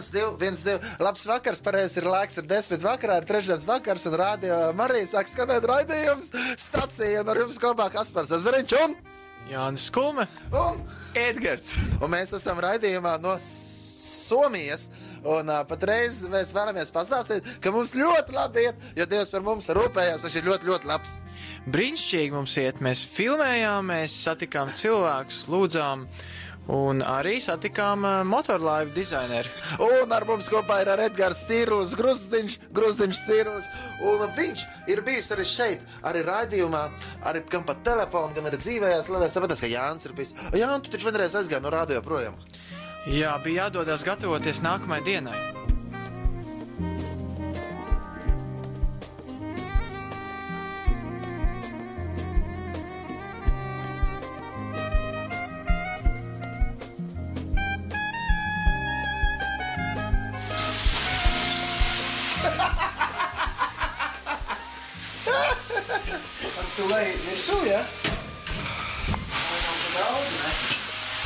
viens, divi, viens, divi. Labs vakars, pareizi ir laiks, ir desmit vakarā, ir trešdienas vakars, un rādio Marija sāk skanēt raidījums stacija, un ar jums kopā Kaspars Zariņš un Jānis Kulme un Edgars. Un mēs esam raidījumā no Somijas. Un uh, patreiz mēs vēlamies pastāstīt, ka mums ļoti labi iet, jo Dievs par mums rūpējās. Viņš ir ļoti, ļoti labs. Brīnišķīgi mums iet. Mēs filmējām, mēs satikām cilvēkus, lūdzām. Un arī satikām uh, motorlaivu dizaineru. Un ar mums kopā ir Edgars Cīrulis, Grusdiņš, Grusdiņš Cīrulis. Un viņš ir bijis arī šeit, arī raidījumā, arī gan pa telefonu, gan arī dzīvējās slavēs. Tāpēc, ka Jānis ir bijis. Jā, tu taču vienreiz aizgāji no radio projām. Jā, bija jādodas gatavoties nākamajai dienai. Tu leji virsū, ja?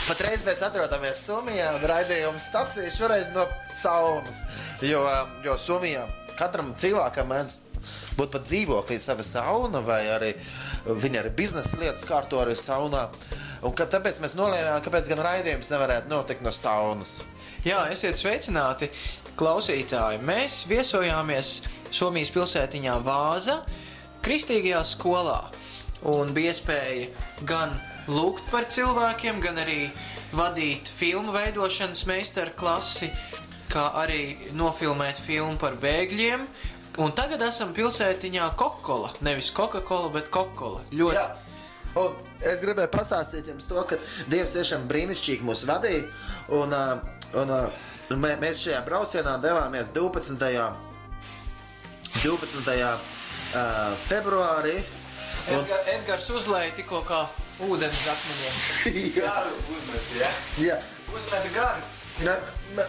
Patreiz mēs atrodamies Somijā un raidījuma stācijā šoreiz no saunas. Jo, jo Somijā katram cilvēkam mēdz būt pat dzīvoklī sava sauna, vai arī viņa arī biznesa lietas kārto arī saunā. Un ka, tāpēc mēs nolēmām, kāpēc gan raidījums nevarētu notikt no saunas. Jā, esiet sveicināti, klausītāji. Mēs viesojāmies Somijas pilsētiņā Vāza, Kristīgajā skolā. Un bija iespēja gan lūgt par cilvēkiem, gan arī vadīt filmu veidošanas meistaru klasi, kā arī nofilmēt filmu par bēgļiem. Un tagad esam pilsētiņā Kokola. Nevis Coca-Cola, bet Kokola. Ļoti Jā. Un es gribēju pastāstīt jums to, ka Dievs tiešām brīnišķīgi mūs vadīja. Un, ā, un, un mē, mēs šajā braucienā devāmies 12. 12. Ā, februārī. Un, Edgar, Edgars uzlēja tikko kā ūdens akmeņiem. jā, uzmet, ja? jā. Uzmet garu. Ne,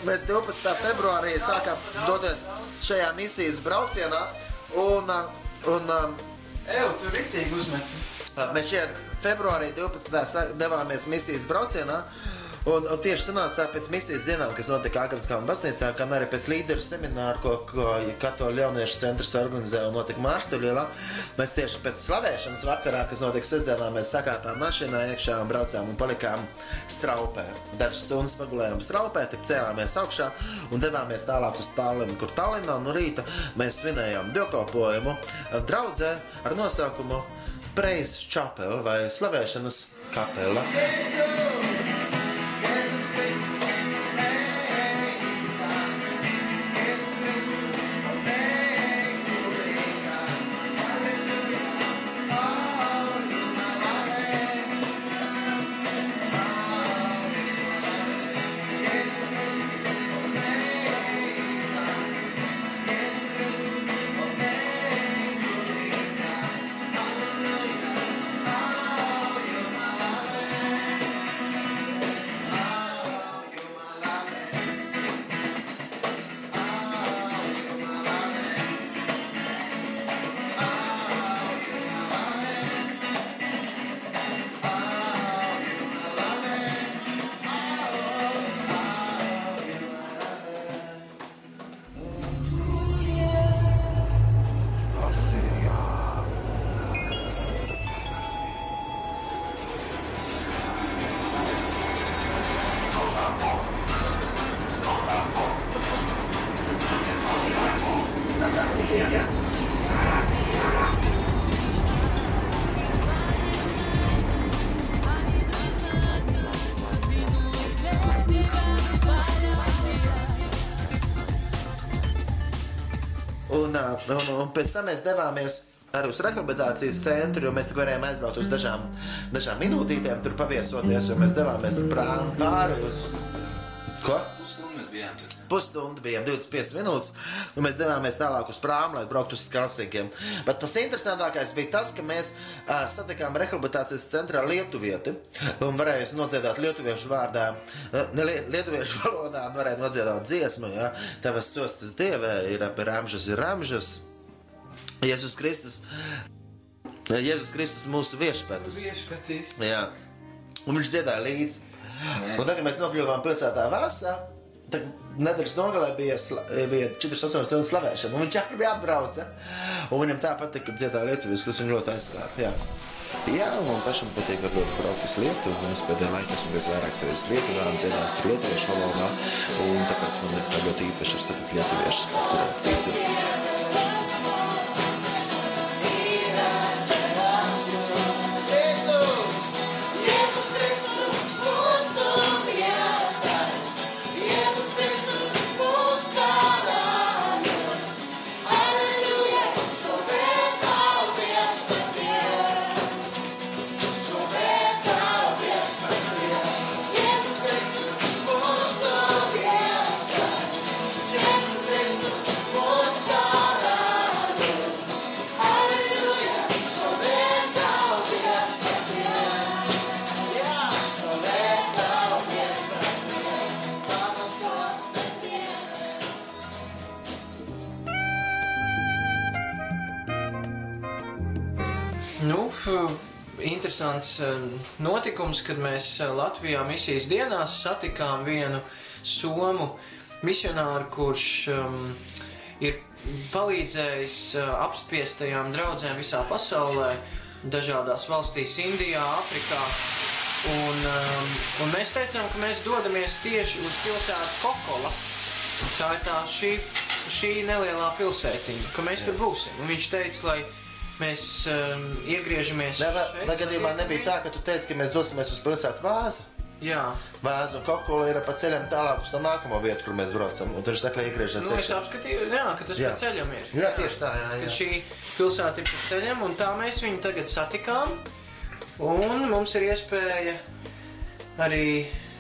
mēs 12. februārī sākām doties šajā misijas braucienā. Un, ā, un, Eju, tu riktīgi uzmet. Mēs šeit februārī 12. sa- devāmies misijas braucienā. Un, un tieši sanāca tā pēc misijas dienām, kas notika Akadēmiskā baznīcā, kā arī pēc līderu semināra, ko, ko Katoļu jauniešu centrs organizē un notika Mārstuļielā. Mēs tieši pēc slavēšanas vakarā, kas notika sestdienā, mēs sakāpām mašīnā iekšā un braucām un palikām straupē. Dažas stundas pagulējām straupē, tad cēlāmies augšā un devāmies tālāk uz Tallinu, kur Tallinā no rīta mēs svinējām dievkalpojumu draudzē ar nosaukumu Praise Chapel vai slavēšanas kapela. Un, pēc tam mēs devāmies arī uz rehabilitācijas centru, jo mēs varējām aizbraukt uz dažām, dažām minūtītēm, tur paviesoties, jo mēs devāmies pāri uz. Ko? Pusstundu bijām tur. Pusstundu bijām 25 minūtes, un mēs devāmies tālāk uz prāmu, lai brauktu uz Skalsīgiem. Bet tas interesantākais bija tas, ka mēs uh, satikām rehabilitācijas centrā lietuvieti un varējām nodziedāt lietuviešu vārdā, uh, ne lie, lietuviešu valodā, un varēja nodziedāt dziesmu, ja tavas sostas dievē ir ap ramžas ir ramžas. Jēzus Kristus. Jēzus Kristus mūsu viešpatis. Viešpatis. Jā. Un viņš dziedāja līdzi. Un tad, kad mēs nokļuvām pilsētā Vāsā, tad nedēļas nogalē bija, bija 48 stundu slavēšana. Un viņš arī atbrauca. Un viņam tā patika, ka dziedāja Lietuvijas, kas viņu ļoti aizskāra. Jā. Jā, man pašam patīk varbūt braukt uz Lietuvu. Es pēdējā laikā esmu bijis vairākas reizes Lietuvā un dziedājis tur lietuviešu valodā. Un tāpēc man ir tā ļoti īpaši ar satikt lietuviešus kaut kur citur. Interesants eh, notikums, kad mēs eh, Latvijā misijas dienās satikām vienu somu misionāru, kurš um, ir palīdzējis uh, apspiestajām draudzēm visā pasaulē, dažādās valstīs, Indijā, Āfrikā. Un, um, un mēs teicām, ka mēs dodamies tieši uz pilsētu Kokola. Tā ir tā šī, šī nelielā pilsētiņa, ka mēs tur būsim. Un viņš teica, lai mēs um, iegriežamies. Ne, vai, šeit, vai gadījumā nebija tā, ka tu teici, ka mēs dosimies uz pilsētu vāzu? Jā, Vāzu un kokola ir pa ceļam tālāk uz to nākamo vietu, kur mēs braucam. Un tur saka, iegriežas nu, es apskatīju, jā, ka tas Jā. pa ceļam ir. Jā, tieši tā, jā, Ka jā. šī pilsēta ir pa ceļam, un tā mēs viņu tagad satikām. Un mums ir iespēja arī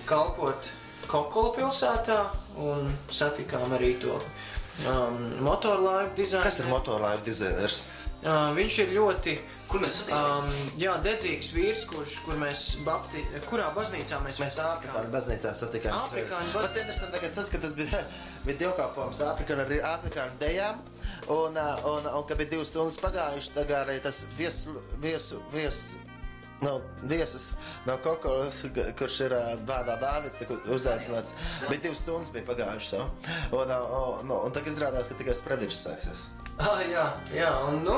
kalpot Kokola pilsētā, un satikām arī to um, motorlaivu dizainu. Kas ir motorlaiva dizainers? Uh, viņš ir ļoti mēs um, jā, dedzīgs vīrs, kurš, kur mēs bapti, kurā baznīcā mēs Mēs Āfrikāņu baznīcā satikām. Āfrikāņu Pats baznīcā. interesantākais tas, ka tas bija, bija dievkalpojums Āfrikāņu arī Āfrikāņu dejām. Un, ā, un, un, kad bija divas stundas pagājušas, tagad arī tas vies, viesu, viesu, nav viesis no Kokolas, g- kurš ir ā, vārdā Dāvids, tā, kur uzaicināts. Bet divas stundas bija pagājušas. jau. Un, ā, un, un, un tagad izrādās, ka tikai sprediķis sāksies. Ah, jā, jā, un nu,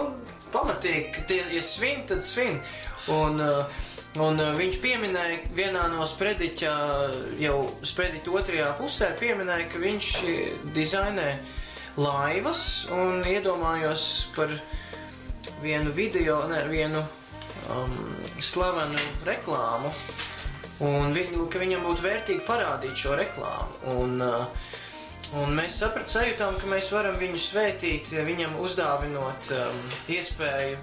pamatīgi, tie ir svin, tad svin. Un, uh, un uh, viņš pieminēja vienā no sprediķa, jau sprediķa otrajā pusē, pieminēja, ka viņš eh, dizainē laivas un iedomājos par vienu video, ne, vienu um, slavenu reklāmu. Un viņu, ka viņam būtu vērtīgi parādīt šo reklāmu. Un, uh, Un mēs sapratām, sajūtām, ka mēs varam viņu svētīt, viņam uzdāvinot um, iespēju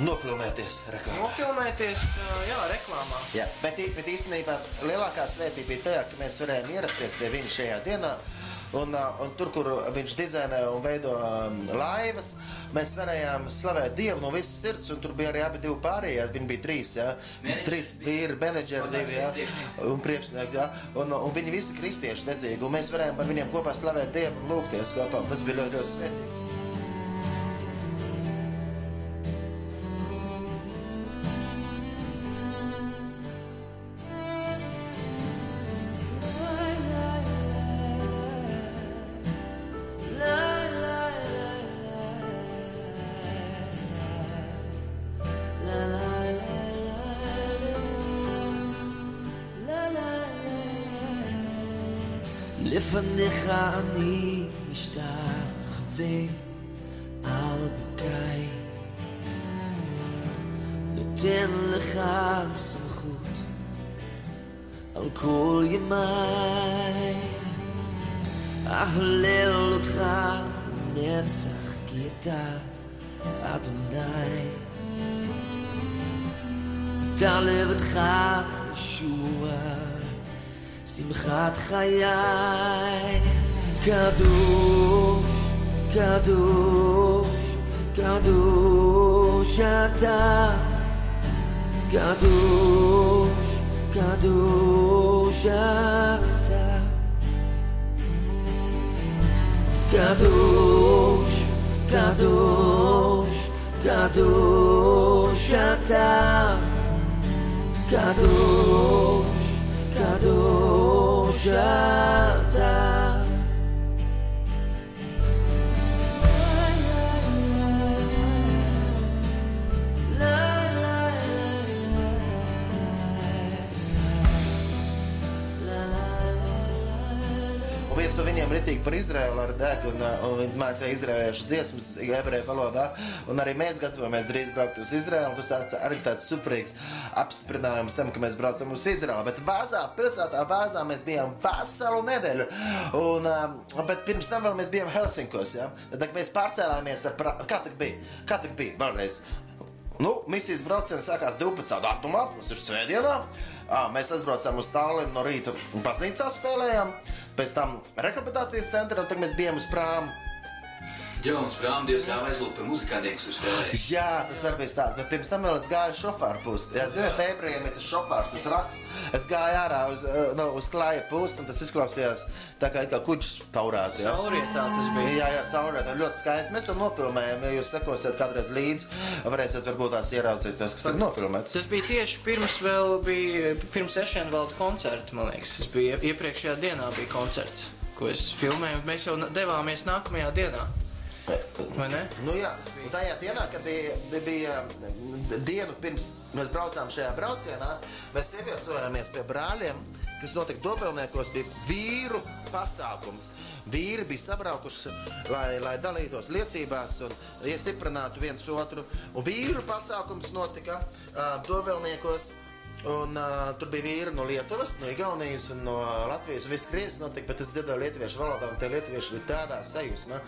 Nofilmēties reklāmā. nofilmēties uh, jā, reklāmā. Jā, bet, bet īstenībā lielākā svētība bija tajā, ka mēs varējām ierasties pie viņa šajā dienā. Un, un tur, kur viņš dizainē un veido laivas, mēs varējām slavēt Dievu no visas sirds. Tur bija arī abi pārējie. Viņi bija trīs, jā, Menedžeri trīs vīri, menedžeri, divi, priekšnieks. un priekšnieks. Jā, un, un viņi visi kristieši dedzīgi. Un mēs varējām par viņiem kopā slavēt Dievu un lūgties kopā. un Tas bija ļoti, ļoti svētīgi. Degu, un, uh, un viņi mācīja izraēliešu dziesmas, ebreju valodā. Un arī mēs gatavojamies drīz braukt uz Izraēlu. Tas tāds, arī tāds superīgs apstiprinājums tam, ka mēs braucam uz Izraēlu. Bet Vāzā, pilsētā Vāzā mēs bijām veselu nedēļu. Un, um, bet pirms tam vēl mēs bijām Helsinkos. Ja? Tad, mēs pārcēlāmies ar pra... Kā tā bija? Kā tā bija? Vēlreiz. Nu, misijas brauciens sākās 12. datumā, tas ir svētdienā. Ā, Mēs aizbraucām uz Stālinu no rīta un baznīcā spēlējām. Pēc tam rehabilitācijas centrā, un tad mēs bijām uz prāmu. Jā, un sprām Dievs ļāva aizlūgt par muzikantiem, kas ir spēlējuši. Jā, tas arī bija tāds, bet pirms tam vēl es gāju šofāru pusi. Jā, zināt, ebrejiem ir tas šofārs, tas raksts. Es gāju ārā uz, uh, no, uz klāja pusi, un tas izklausījās tā kā, it kā kuģis taurātu. jā. Saulrietā tas bija. Jā, jā, saulrietā ļoti skaisti. Mēs to nofilmējam. Ja jūs sekosiet kādreiz līdzi, varēsiet varbūt tās ieraudzīt tos, kas ir nofilmēts. Tas bija tieši pirms vēl bija, pirms Ešenvalda koncerta, man liekas. Tas bija iepriekšējā dienā bija koncerts, ko es filmēju. Mēs jau devāmies nākamajā dienā, vai ne? Nu, jā, tajā dienā, kad bija, bija, mm, dienu pirms mēs braucām šajā braucienā, mēs ieviesojāmies pie brāļiem, kas notika Dobelniekos, bija vīru pasākums. Vīri bija sabraukuši, lai, lai dalītos liecībās un iestiprinātu viens otru. Un vīru pasākums notika uh, Dobelniekos. Un, uh, tur bija vīri no Lietuvas, no Igaunijas un no Latvijas. Un viss krievis notika, bet es dzirdēju lietuviešu valodā, un tie lietuvieši bija tādā sajūsmā.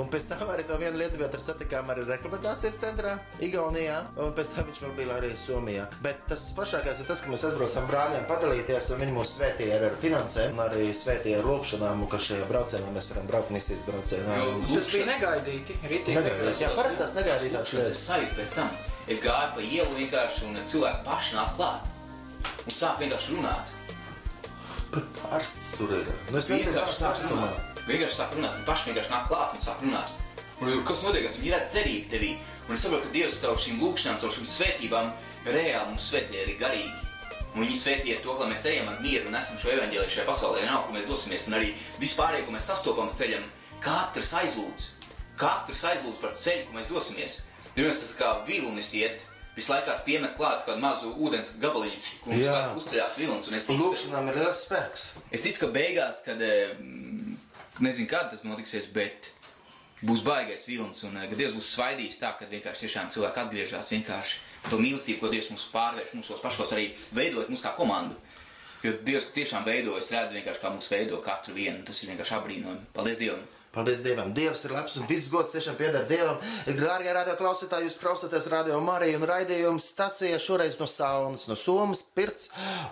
Un pēc tam arī to vienu lietuviešu satikām arī rehabilitācijas centrā Igaunijā, un pēc tam viņš vēl bija arī Somijā. Bet tas pašākais ir tas, ka mēs aizbraucam brāļiem padalīties, un viņi mūs svētīja ar, ar finansēm, un arī svētīja ar lūkšanām, un ka šajā braucienā mēs varam braukt misijas braucienā. Tas bija negaidīti. Ritīgi Negaidīts, jā, parasti tās negaidītās lietas. Es sajūtu pēc tam. Es gāju pa ielu vienkārši, un cilvēki paši nāca klāt. Un sāk vienkārši runāt. Karsts tur ir. Nu, es sāk karstumā. runāt. Vienkārši sāk runāt. Viņi paši vienkārši nāk klāt un sāk runāt. Un kas notiek? Viņi redz cerību tevī. Un es saprotu, ka Dievs caur šīm lūkšanām, caur šīm svētībām reāli mums svētī arī garīgi. Un viņi svētī ar to, ka mēs ejam ar mieru un esam šo evaņģēliju šajā pasaulē, vienalga, kur mēs dosimies. Un arī vispārējo, ko mēs sastopam ceļam, katrs aizlūdz. Katrs aizlūdz par ceļu, ko mēs dosimies. Pirms tas kā vilnis iet, visu laiku kāds piemet klāt kādu mazu ūdens gabaliņu, kur mums Jā. kā uzceļās vilnis. Un es ticu, Lūkšanām ir liels spēks. Es ticu, ka beigās, kad mm, nezinu, kad tas notiksies, bet būs baigais vilnis un ka Dievs būs svaidījis tā, ka vienkārši tiešām cilvēki atgriežas vienkārši to mīlestību, ko Dievs mums pārvērš mūsos pašos, arī veidot mūs kā komandu. Jo Dievs tiešām veido, es redzu vienkārši, kā mūs veido katru vienu. Tas ir vienkārši apbrīnojami. Paldies Dievam! Paldies Dievam! Dievs ir labs un viss gods tiešām pieder Dievam. Dārgie radio klausītāji, jūs klausāties radio Mariju un raidījumu stācijā šoreiz no Saunas, no Somas pirts.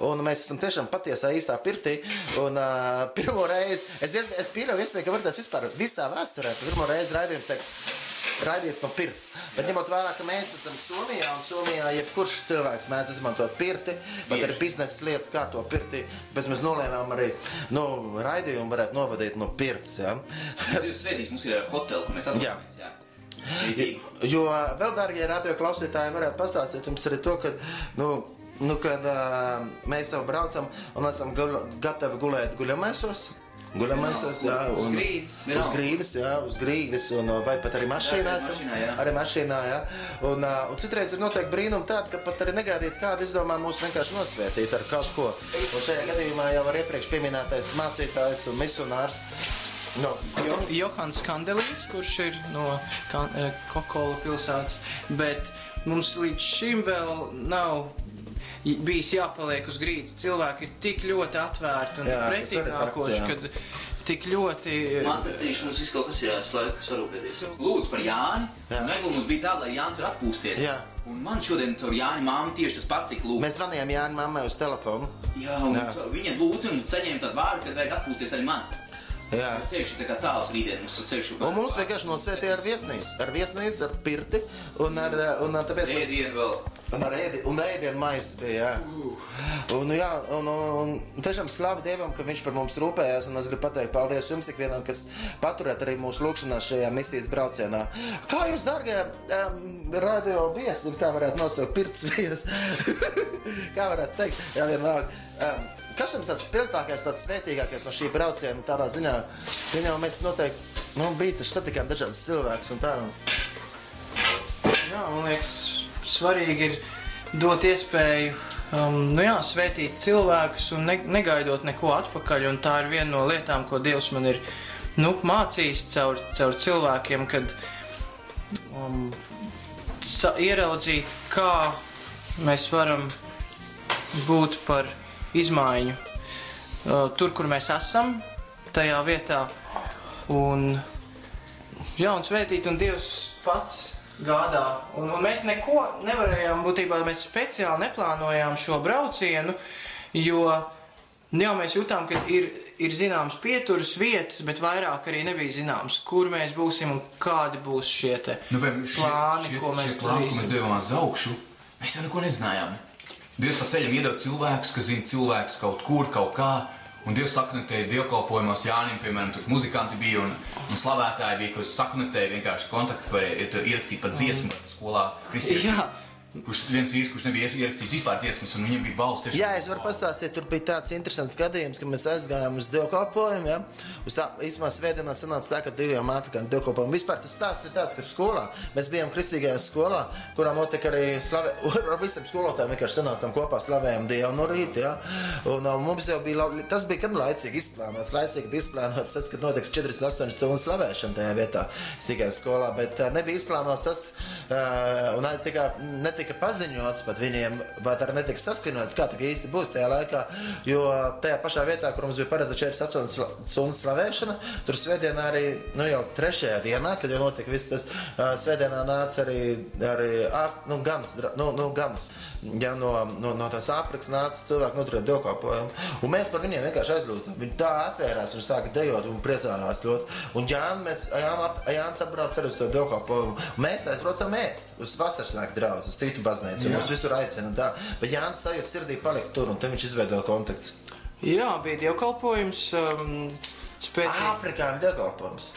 Un mēs esam tiešām patiesā īstā pirtī. Un uh, pirmo reizi, es, es, es pieļauju iespēju, ka varbūt tas vispār visā vēsturē, pirmo reizi raidījums tiek raidīts no pirts. Bet ņemot vērā, ka mēs esam Somijā, un Somijā jebkurš cilvēks mēdz izmantot pirti, bet arī biznesa lietas kārto pirti. Pēc mēs nolēmām arī, nu, raidījumu varētu novadīt no pirts. Ja? Dievs svētīs, mums ir hoteli, kur mēs atrodamies. Jā. Rītīgi. Jo vēl, darbie radio klausītāji, varētu pastāstīt jums arī to, ka, nu, nu, kad uh, mēs jau braucam un esam gul gatavi gulēt guļamaisos. Guļamaisos, jā, un grīdas, uz grīdas, jā, uz grīdas, un vai pat arī mašīnā. Arī mašīnā, jā. Un, un citreiz ir noteikti brīnumi tādi, ka pat arī negaidīt kādu izdomā mūs vienkārši nosvētīt ar kaut ko. Un šajā gadījumā jau var iepriekš pieminētais mācītājs un misionārs. Nu, Jo, Johans Kandelīns, kurš ir no Kokola pilsētas, bet mums līdz šim vēl nav bijis jāpaliek uz grīdas. Cilvēki ir tik ļoti atvērti un Jā, tas arī pretīm fakts, nākoši, jā. kad tik ļoti. Man tur cīņš mums viss kaut kas ir jāslēg, sarūpēties. Lūdzu par Jāni. Jā. Nezinu, mums bija tā, lai Jānis var atpūsties. Jā. Un man šodien caur Jāni māmu tieši tas pats tika lūgts. Mēs zvanījām Jānis mammai uz telefonu. Jā, un. Jā. viņa lūdza un saņēma tādu vārdu, ka vajag atpūsties arī man. Jā. Ceļš ir tā kā tāls rītdien, mums ir ceļš. Un mums vienkārši nosvētīja ar viesnīcu, ar viesnīcu, ar pirti un ar, un ar tāpēc mēs... Ēdienu vēl. Un ar ēdi, un ēdienu maisu bija, jā. Un, jā, un, un, un tiešām slavu Dievam, ka viņš par mums rūpējās, un es gribu pateikt paldies jums ikvienam, kas paturēt arī mūsu lūkšanā šajā misijas braucienā. Kā jūs, dargie um, radio viesi, kā varētu nosaukt pirts viesi, kā varētu teikt, jā, vienalga. Um, Kas jums tāds spilgtākais, tāds svētīgākais no šī brauciena? Tādā ziņā, ka jau mēs noteikti, nu, bija taču satikām dažādas cilvēkus un tā. Jā, man liekas, svarīgi ir dot iespēju um, nu jā, svētīt cilvēkus un ne, negaidot neko atpakaļ. Tā ir viena no lietām, ko Dievs man ir nu, mācījis caur, caur cilvēkiem, kad um, sa, ieraudzīt, kā mēs varam būt par izmaiņu tur, kur mēs esam, tajā vietā. Un, Jā, un svētīt, un Dievs pats gādā. Un, un mēs neko nevarējām, būtībā mēs speciāli neplānojām šo braucienu, jo jā, mēs jutām, ka ir, ir zināms pieturas vietas, bet vairāk arī nebija zināms, kur mēs būsim un kādi būs šie te Nu, piemēram, šie- plāni, šie- ko mēs mēs darīsim. devām uz augšu, mēs jau neko nezinājām. Dievs pa ceļam iedod cilvēkus, kas zina cilvēkus kaut kur, kaut kā. Un Dievs saknotēja dievkalpojumos Jānim, piemēram, tur muzikanti bija un, un slavētāji bija, kas saknotēja vienkārši kontaktu, varēja tur ierakstīt pat dziesmu skolā. kristieši. Jā. Kurš viens vīrs, kurš nebija ierakstījis vispār dziesmas, un viņam bija balss. Jā, es varu pastāstīt, tur bija tāds interesants gadījums, ka mēs aizgājām uz dievkalpojumu. Ja? Uz īsumā svētdienā sanāca tā, ka diviem afrikāņu dievkalpojumu. Vispār tas stāsts ir tāds, ka skolā, mēs bijām kristīgajā skolā, kurā notika arī slavē, ar visiem skolotājiem vienkārši sanācām kopā slavējām Dievu no rīta. Ja? Un, uh, mums jau bija, tas bija, kad laicīgi izplānots, laicīgi bija izplānots tas, kad notiks 48 stundu slavēšana tajā vietā, sīkajā skolā, bet uh, nebija izplānots tas, uh, un arī tika, netika paziņots pat viņiem, vai tā netika saskaņots, kā tā īsti būs tajā laikā, jo tajā pašā vietā, kur mums bija paredzēta 48 sla- stundu slavēšana, tur svētdienā arī, nu jau trešajā dienā, kad jau notika viss tas, uh, svētdienā nāca arī, arī Āf- nu, ganas, dra- nu, nu, ganas, ja no, no, no tās Āfrikas nāca cilvēki noturēt dievkalpojumu, un mēs par viņiem vienkārši aizlūdzam. Viņi tā atvērās un sāka dejot un priecājās ļoti. Un Jānis, mēs, Jānis atbrauc arī uz to dievkalpojumu. Mēs aizbraucam ēst uz vasarsvētku draugu, uz citu baznīcu, un mums visur aicina tā. Bet Jānis sajūt sirdī palikt tur, un te viņš izveido kontaktus. Jā, bija dievkalpojums. Um, spēcīgi. Āfrikāņu dievkalpojums.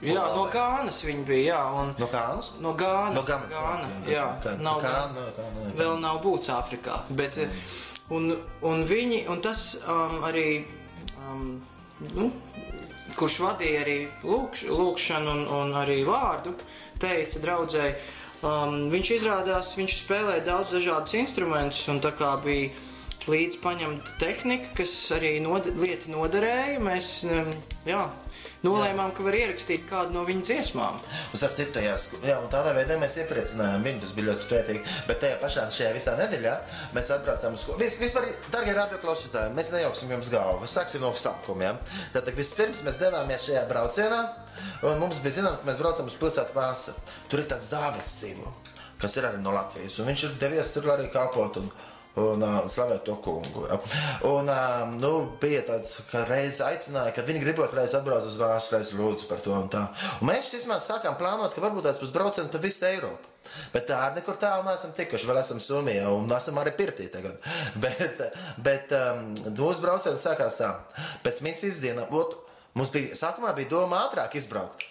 Jā, no Gānas viņi bija. Jā, un, No Kānas? No Gānas. No Ganas. Gāna, jā, Kā- nav no Kāna, jā. vēl nav būts Āfrikā. Bet, eh, un, un viņi, un tas um, arī, um, nu, kurš vadīja arī lūkš, lūkšanu un, un arī vārdu, teica draudzēji, um, viņš izrādās, viņš spēlē daudz dažādus instrumentus, un tā kā bija līdz paņemta tehnika, kas arī nod, lieti noderēja, mēs, um, jā, nolēmām, ka var ierakstīt kādu no viņa dziesmām. Starp citu, tajā, sk- jā, un tādā veidā mēs iepriecinājām viņu. Tas bija ļoti spēcīgi. Bet tajā pašā šajā visā nedēļā mēs atbraucām uz skolu. Vis, vispār, darbie radioklausītāji, mēs nejauksim jums galvu. Sāksim no sākuma. Ja? Tātad vispirms mēs devāmies šajā braucienā, un mums bija zināms, ka mēs braucam uz pilsētu Vāsa. Tur ir tāds Dāvids Sīmu, kas ir arī no Latvijas. Un viņš ir devies tur arī kalpot. Un, Un uh, slavēt to kungu. Ja. Un uh, nu, bija tāds, ka reizes aicināja, ka viņi gribot reiz atbraukt uz Vācu, reiz lūdzu par to un tā. Un mēs vismaz sākām plānot, ka varbūt tās būs brauciens pa visu Eiropu. Bet tā arī nekur tālu neesam tikuši. Vēl esam Somijā un esam arī pirtī tagad. Bet, bet um, mūsu brauciens sākās tā. Pēc misijas dienām, ot, mums bija, sākumā bija doma ātrāk izbraukt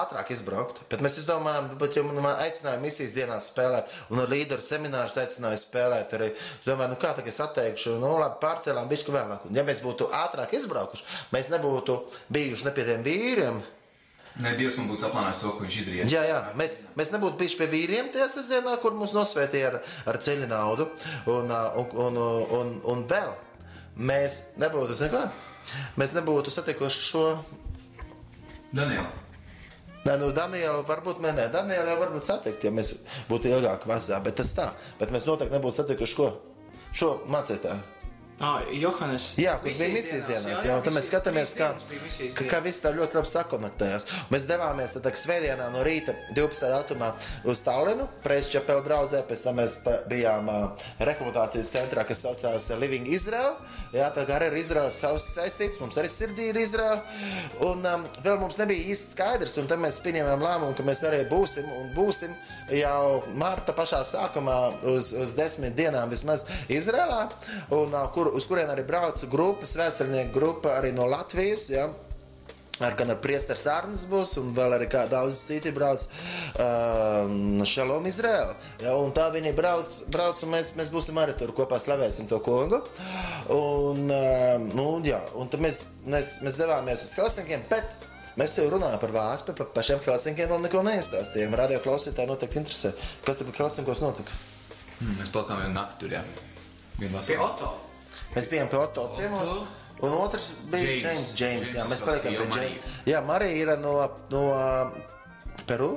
ātrāk izbraukt. Bet mēs izdomājām, bet jau man aicināja misijas dienās spēlēt, un ar līderu seminārus aicināja spēlēt. Arī. Es domāju, nu kā tagad es atteikšu, nu labi, pārcēlām bišķi vēlāk. Un ja mēs būtu ātrāk izbraukuši, mēs nebūtu bijuši ne pie tiem vīriem. Nē, Dievs man būtu saplānojis to, ko viņš izdarīja. Jā, jā, mēs, mēs nebūtu bijuši pie vīriem tajā sestdienā, kur mums nosvētīja ar, ar ceļu naudu. Un, un, un, un, un vēl mēs nebūtu, zinu, kā? Mēs nebūtu satikuši šo Daniela. Nē, nu, Daniela, varbūt mēs ne. Daniela jau varbūt satikt, ja mēs būtu ilgāk vazā, bet tas tā. Bet mēs noteikti nebūtu satikuši ko? Šo mācītāju. Ah, Johannes. Jā, kurš bija misijas dienās. Jā, un tad mēs skatāmies, kā, kā, kā viss tā ļoti labi sakonektējās. Mēs devāmies tad svētdienā no rīta 12. datumā uz Tallinu, Preisčapela draudzē, pēc tam mēs bijām uh, rekrutācijas centrā, kas saucās Living Israel. Jā, tā kā arī ar Izraelu savs saistīts, mums arī sirdī ir Izraela. Un um, vēl mums nebija īsti skaidrs, un tad mēs pieņēmām lēmumu, ka mēs arī būsim un būsim jau marta pašā sākumā uz, uz desmit dienām vismaz Izrēlā, un, uh, kur, uz kurien arī brauca grupa, svētceļnieku grupa arī no Latvijas. Ja? Ar gan ar priesteru Sārnas būs, un vēl arī kā daudz citi brauc um, Šalom Izraēlu. Ja, un tā viņi brauc, brauc un mēs, mēs būsim arī tur kopā slavēsim to kungu. Un, um, nu, jā, un tad mēs, mēs, mēs devāmies uz Helsinkiem, bet mēs tev runājam par Vācu, bet par pašiem Helsinkiem vēl neko neizstāstījām. Radio klausītāji noteikti interesē, kas tad Helsinkos notika. Mm, Mēs palikām vienu nakti tur, jā. Vienu Pie vasaru. Otto. Mēs bijām pie Otto ciemos. Un otrs bija James. James. James, jā, James mēs sauc palikām pie. James. Jā, Marija ir no, no Peru.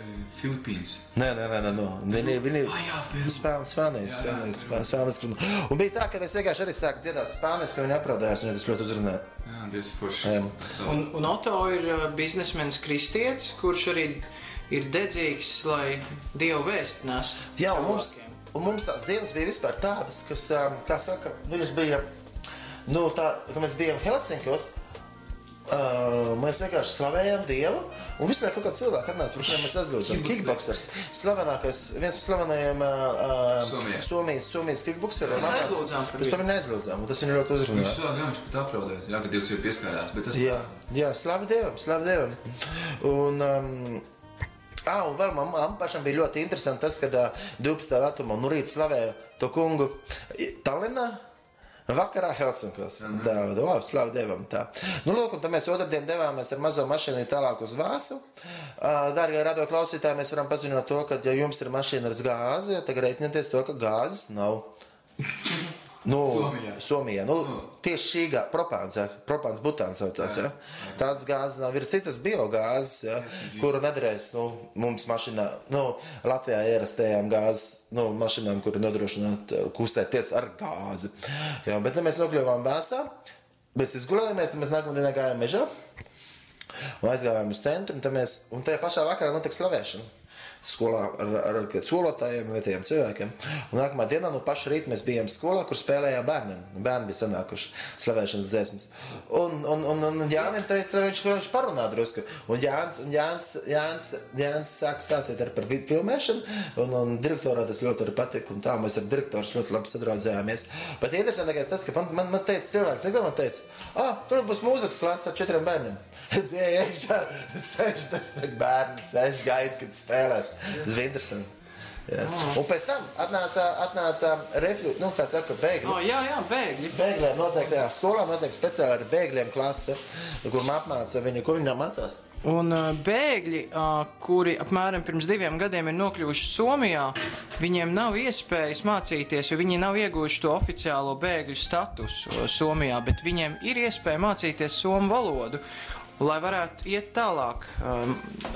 Eh, Filipīnas. Nē, nē, nē, nē, no. viņi viņi jā, Jā, jā. spēlēja spānijas. Un bija tā, ka es vienkārši arī sāku dziedāt spānijas, ka viņi apraudējās, un tas ļoti uzrunāja. Jā, Dievs forši. Jā. Un, un Otto ir uh, biznesmenis kristietis, kurš arī ir dedzīgs, lai Dievu vēstu nestu. Jā, un mums, un mums tās dienas bija vispār tādas, kas, ā, kā saka, viņas bija, nu, tā, ka mēs bijām Helsinkos, Uh, mēs vienkārši slavējām Dievu, un laiku kaut kāds cilvēks atnāca, par kuriem mēs aizlūdzām. Kickboxers, slavenākais, viens no slavenajiem uh, Somijā. Somijas, Somijas kickboxeriem. Mēs aizlūdzām par viņu. par viņu aizlūdzām, un tas viņu ļoti viņš uzrunāja. sāk, jā, viņš pat aplaudēs. Jā, ka Dievs jau pieskārās. Bet tas Jā, jā slavu Dievam, slavu Dievam. Un, um, Ah, un vēl man, man pašam bija ļoti interesanti tas, kad ā, 12. datumā no rīta slavēja to kungu Tallinā. Vakarā Helsinkos. Tā, labi, slavu Dievam. Tā. Nu, lūk, un tad mēs otrdien devāmies ar mazo mašīnu tālāk uz Vāsu. Dārgie radio klausītāji, mēs varam paziņot to, ka, ja jums ir mašīna ar gāzi, tad rēķinieties to, ka gāzes nav. Nu, Somijā. Somijā. Nu, tieši šī gāze, propāns, ja, propāns butāns saucās. Ja. Tādas gāzes nav. Ir citas biogāzes, ja, kuru nedarēs nu, mums mašīnā, nu, Latvijā ierastajām gāzes, nu, mašīnām, kuri nodrošināt eh, kustēties ar gāzi. Ja, bet ne, mēs nokļuvām Vēsā, mēs izgulējāmies, tad mēs nākamā dienā gājām mežā un aizgājām uz centru, un, mēs, un tajā pašā vakarā notika slavēšana. Skolā ar, ar, ar skolotājiem, vietējiem cilvēkiem. Un nākamā dienā, no paša rīta, mēs bijām skolā, kur spēlējām bērniem. Bērni bija sanākuši slavēšanas dziesmas. Un, un, un, un Jānis teica, lai viņš, viņš parunā drusku. Un Jānis, un Jānis, Jānis, Jānis sāk stāstīt par filmēšanu, un, un direktorā tas ļoti arī patika. Tā mēs ar direktoru ļoti labi sadraudzējāmies. Bet interesantākais tas, ka man, man, man teica cilvēks, ko man teica, ah, tur būs mūzikas klase ar četriem bērniem. Es gāju iekšā, 60 bērni, 6 gaidu, kad spēlēs. Tas bija interesanti. Jā. Un pēc tam atnāca, atnāca reflekts, nu, kā saka, bēgļi. Oh, jā, jā, bēgļi. Bēgļiem noteiktajā skolā notiek speciāli ar bēgļiem klase, kur apmāca viņu, ko viņi mācās. Un uh, bēgļi, uh, kuri apmēram pirms diviem gadiem ir nokļuvuši Somijā, viņiem nav iespējas mācīties, jo viņi nav ieguvuši to oficiālo bēgļu statusu uh, Somijā, bet viņiem ir iespēja mācīties somu valodu. Lai varētu iet tālāk, um,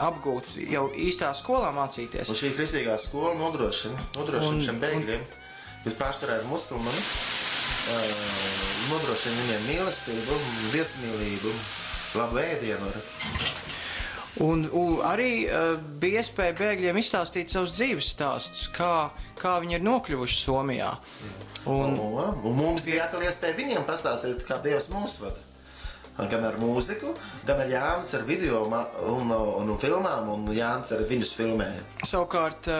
apgūt jau īstā skolā mācīties. Un šī kristīgā skola nodrošina, nodrošina Un- šiem bēgļiem, kas pārsvarā ir musulmani, uh, nodrošina viņiem mīlestību, viesmīlību, labu ēdienu. Un, un arī uh, bija iespēja bēgļiem izstāstīt savus dzīves stāstus, kā, kā viņi ir nokļuvuši Somijā. Un, Un, un mums bija atkal iespēja viņiem pastāstīt, kā Dievs mūs vada. Gan ar mūziku, gan ar Jānis ar video un, un, un filmām, un Jānis ar viņus filmēja. Savukārt,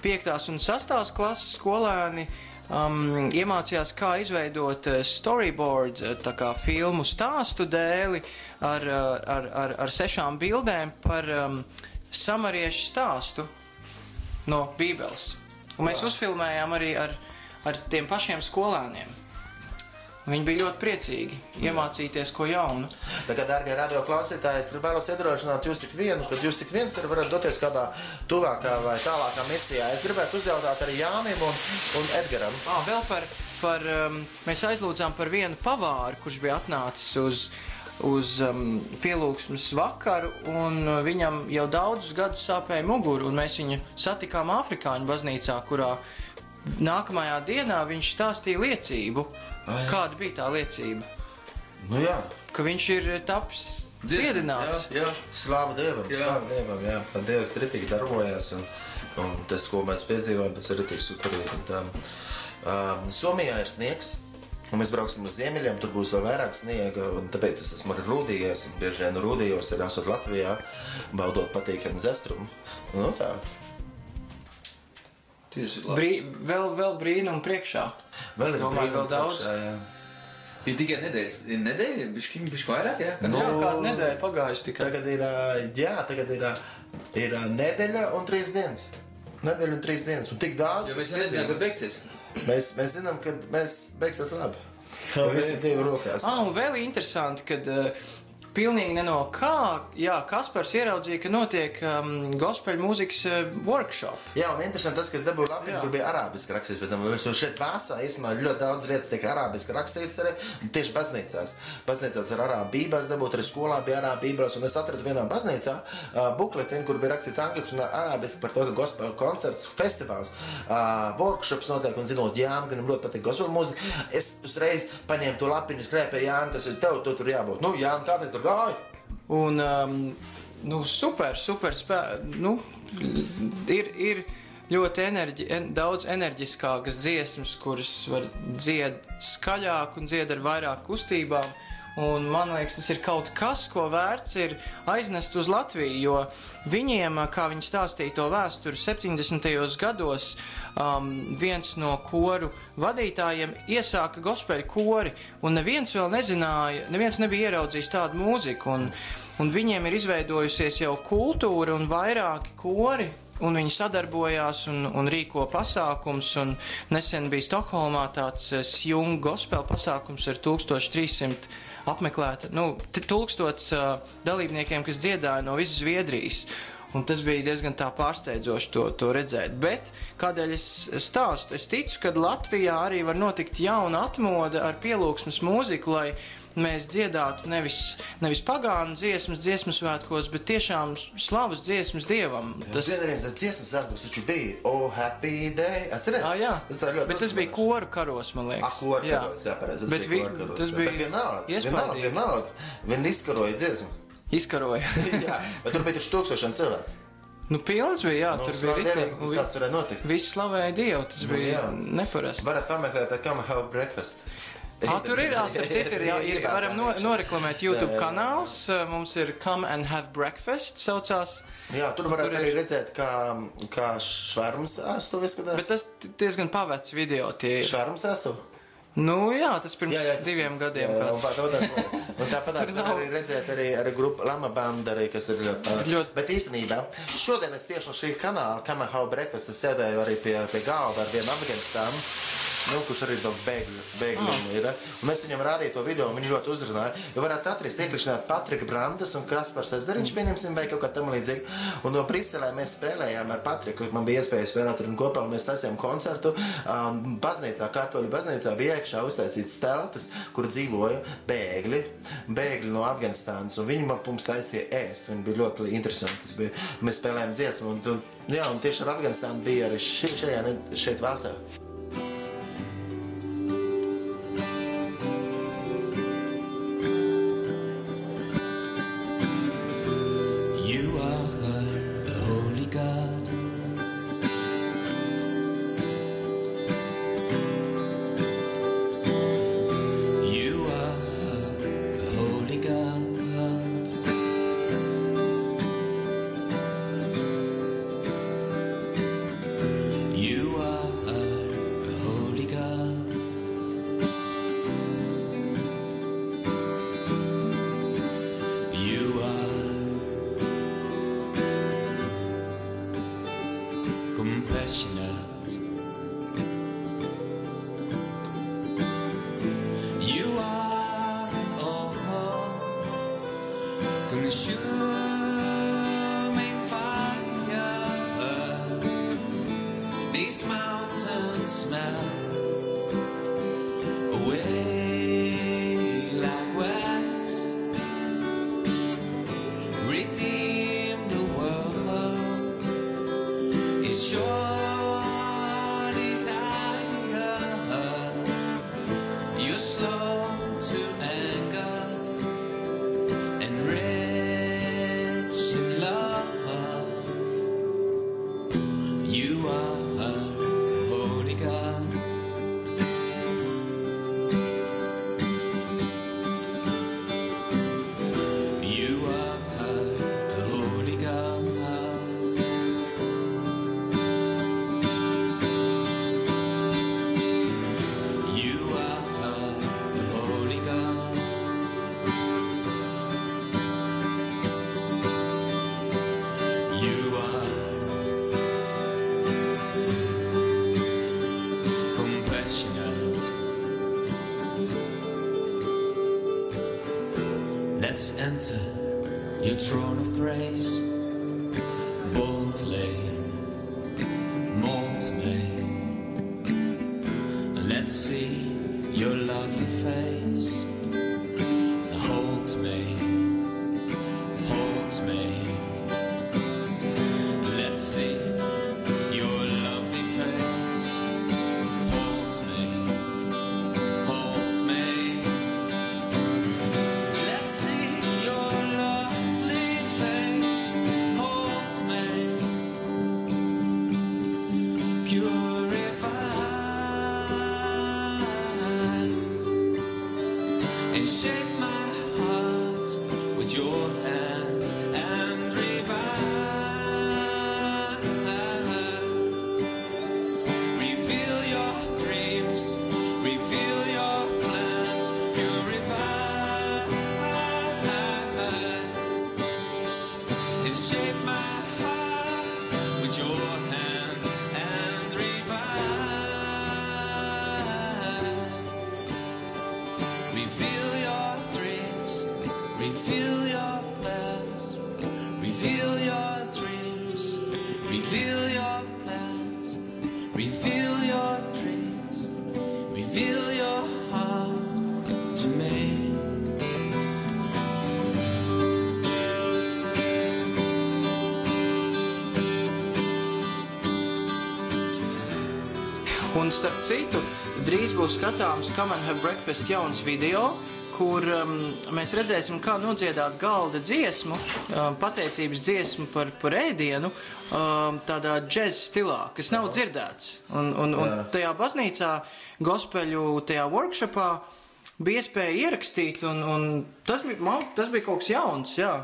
5. un 6. klases skolēni um, iemācījās, kā izveidot eh, storyboard, eh, tā kā filmu stāstu dēli ar, eh, ar, ar, ar sešām bildēm par um, samariešu stāstu no Bībeles. Un mēs uzfilmējām arī ar, ar tiem pašiem skolēniem. Viņi bija ļoti priecīgi iemācīties ko jaunu. Tā kā, darbie radio klausītāji, es vēlos iedrošināt jūs ikvienu, kad jūs ik viens varat doties kādā tuvākā vai tālākā misijā. Es gribētu uzjautāt arī Jānim un, un Edgaram. Ah, vēl par, par um, mēs aizlūdzām par vienu pavāru, kurš bija atnācis uz, uz um, pielūgsmes vakaru, un uh, viņam jau daudzus gadus sāpēja muguru, un mēs viņu satikām Āfrikāņu baznīcā, kurā nākamajā dienā viņš stāstīja liecību. Ai. Kāda bija tā liecība? Nu jā, Ka viņš ir tapis dziedināts. Jā, jā. slāva Dievam, Jā. slāva Dievam, jā. Tad Dievs tritīgi darbojas, un, un tas, ko mēs piedzīvojam, tas ir tik superīgi. Tā, um, Somijā ir sniegs. Un mēs brauksim uz ziemeļiem, tur būs vēl vairāk sniega. un Tāpēc es esmu arī rūdījies. un Bieži vien rūdījos, arī esot Latvijā, baudot patīkamu zestrumu. Nu, tā. Brī, vēl, vēl brīnumu priekšā. Vēl Es domāju, vēl daudz. priekšā, jā. Ir tikai nedēļas, ir nedēļa, bišķiņ, bišķiņ vairāk, jā? Kad Nu, jā? kāda nedēļa pagājusi tikai. Tagad ir, jā, tagad ir, ir nedēļa un trīs dienas. Nedēļa un trīs dienas. Un tik daudz, Jo mēs nezinām, kad beigsies. Mēs, mēs zinām, ka mēs beigsies labi. Ir Dieva rokās. Ah, un vēl interesanti, ka uh, pilnīgi ne no kā, jā, Kaspars ieraudzīja, ka notiek um, gospel mūzikas uh, workshop. Jā, un interesanti tas, ka es dabūju lapiņu, Jā. kur bija arābiski rakstīts. Bet um, jau šeit vēsā īstenībā ļoti daudz lietas tiek arābiski rakstīts arī tieši baznīcās. Baznīcās ar arābu bībeles dabūt, arī skolā bija arābu bībeles. Un es atradu vienā baznīcā uh, bukletiņu, kur bija rakstīts angliski un arābiski par to, ka gospel koncerts, festivāls, uh, workshops notiek. Un zinot, Jānis, gan ļoti patīk gospel mūzika, es uzreiz paņēmu to lapiņu, skrēju pie Jānis, tas ir tev, tu tur jābūt. Nu, Jānis, kā tev tur gāja? Un, um, nu, super, super spēks. Nu, ir, ir ļoti enerģi, en, daudz enerģiskākas dziesmas, kuras var dzied skaļāk un dzied ar vairāk kustībām. Un man liekas, tas ir kaut kas, ko vērts ir aiznest uz Latviju, jo viņiem, kā viņi stāstīja to vēsturi 70. gados, um, viens no koru vadītājiem iesāka gospel kori, un neviens vēl nezināja, neviens nebija ieraudzījis tādu mūziku, un, un viņiem ir izveidojusies jau kultūra un vairāki kori, Un viņi sadarbojās un, un rīko pasākums. un Nesen bija Stokholmā tāds eh, Sjunga gospel pasākums ar 1300 apmeklēta, nu, tūkstots uh, dalībniekiem, kas dziedāja no visas Zviedrijas. Un tas bija diezgan pārsteidzoši to, to redzēt. Bet kādēļ es stāstu? Es ticu, ka Latvijā arī var notikt jauna atmoda ar pielūgsmes mūziku, lai mēs dziedātu nevis, nevis pagānu dziesmas, dziesmas svētkos, bet tiešām slavas dziesmas dievam. Tas vienreiz tas dziesmas sākums taču bija Oh, happy day. Atceries? Ah, jā, tas ļoti bet tas bija koru karos, man liekas. Ah, koru karos, jā, pareizi. Tas Bet bija koru karos. tas jā. bija Bet vienalga, vienalga, vienalga. Viņi izkaroja dziesmu. Izkaroja. jā, bet tur bija taču tūkstošiem cilvēku. nu, pilns bija, jā, Nu, tur bija ritīgi. kas tāds varēja notikt. Visi slavēja Dievu, tas Nu, bija jā. neparasti. Varat pameklēt, kam have breakfast. Ah, tur ir, jā, starp citu, ir, jā, ir, varam no, noreklamēt YouTube Jā, jā. kanāls. Mums ir Come and Have Breakfast saucās. Jā, tur varētu Tur ir- arī redzēt, kā, kā švērums ēstu izskatās. Bet tas diezgan pavecs video tie ir. Švērums ēstu? Nu jā, tas pirms Jā, jā, tas- diviem gadiem. Jā, kāds. tāpēc, un tāpat Tur var arī redzēt arī, arī grupu Lama banda, arī, kas ir ļoti, Ļoti- ļoti. Bet īstenībā šodien es tieši no šī kanāla, Kama How Breakfast, es sēdēju arī pie, pie galda ar vienu Afganistānu. Nu, kurš arī to bēgļu, bēgļu Ah. ir. Un es viņam rādīju to video, un viņš ļoti uzrunāja. Jo varētu atrast, iekļūt Patrika Brandes un Kaspars Ezeriņš, pieņemsim, vai kaut kā tam līdzīga. Un no Briselē mēs spēlējām ar Patriku. Man bija iespēja spēlēt tur un kopā, un mēs taisījām koncertu. Um, baznīcā, katoļu baznīcā bija iekšā uztaisīts teltas, kur dzīvoja bēgļi, bēgļi no Afganistānas. Un viņi man mums taisīja ēst. Viņi bija ļoti interesanti. Tas Bija. Mēs spēlējām dziesmu, un, un, jā, un tieši ar Afganistānu bija arī šī, šajā, šeit vasarā. Enter your throne of grace boldly, mold me. Let's see your lovely face. Reveal your dreams, reveal your plans, reveal your dreams, reveal your plans, reveal your dreams, reveal your heart to me. Un starp citu, drīz būs skatāms Come and Have Breakfast jauns video, kur um, mēs redzēsim, kā nodziedāt galda dziesmu, um, pateicības dziesmu par, par ēdienu, um, tādā džēza stilā, kas nav dzirdēts. Un, un, un Jā. tajā baznīcā, gospeļu tajā workshopā bija iespēja ierakstīt, un, un tas, bija, man, tas bija kaut kas jauns, jā.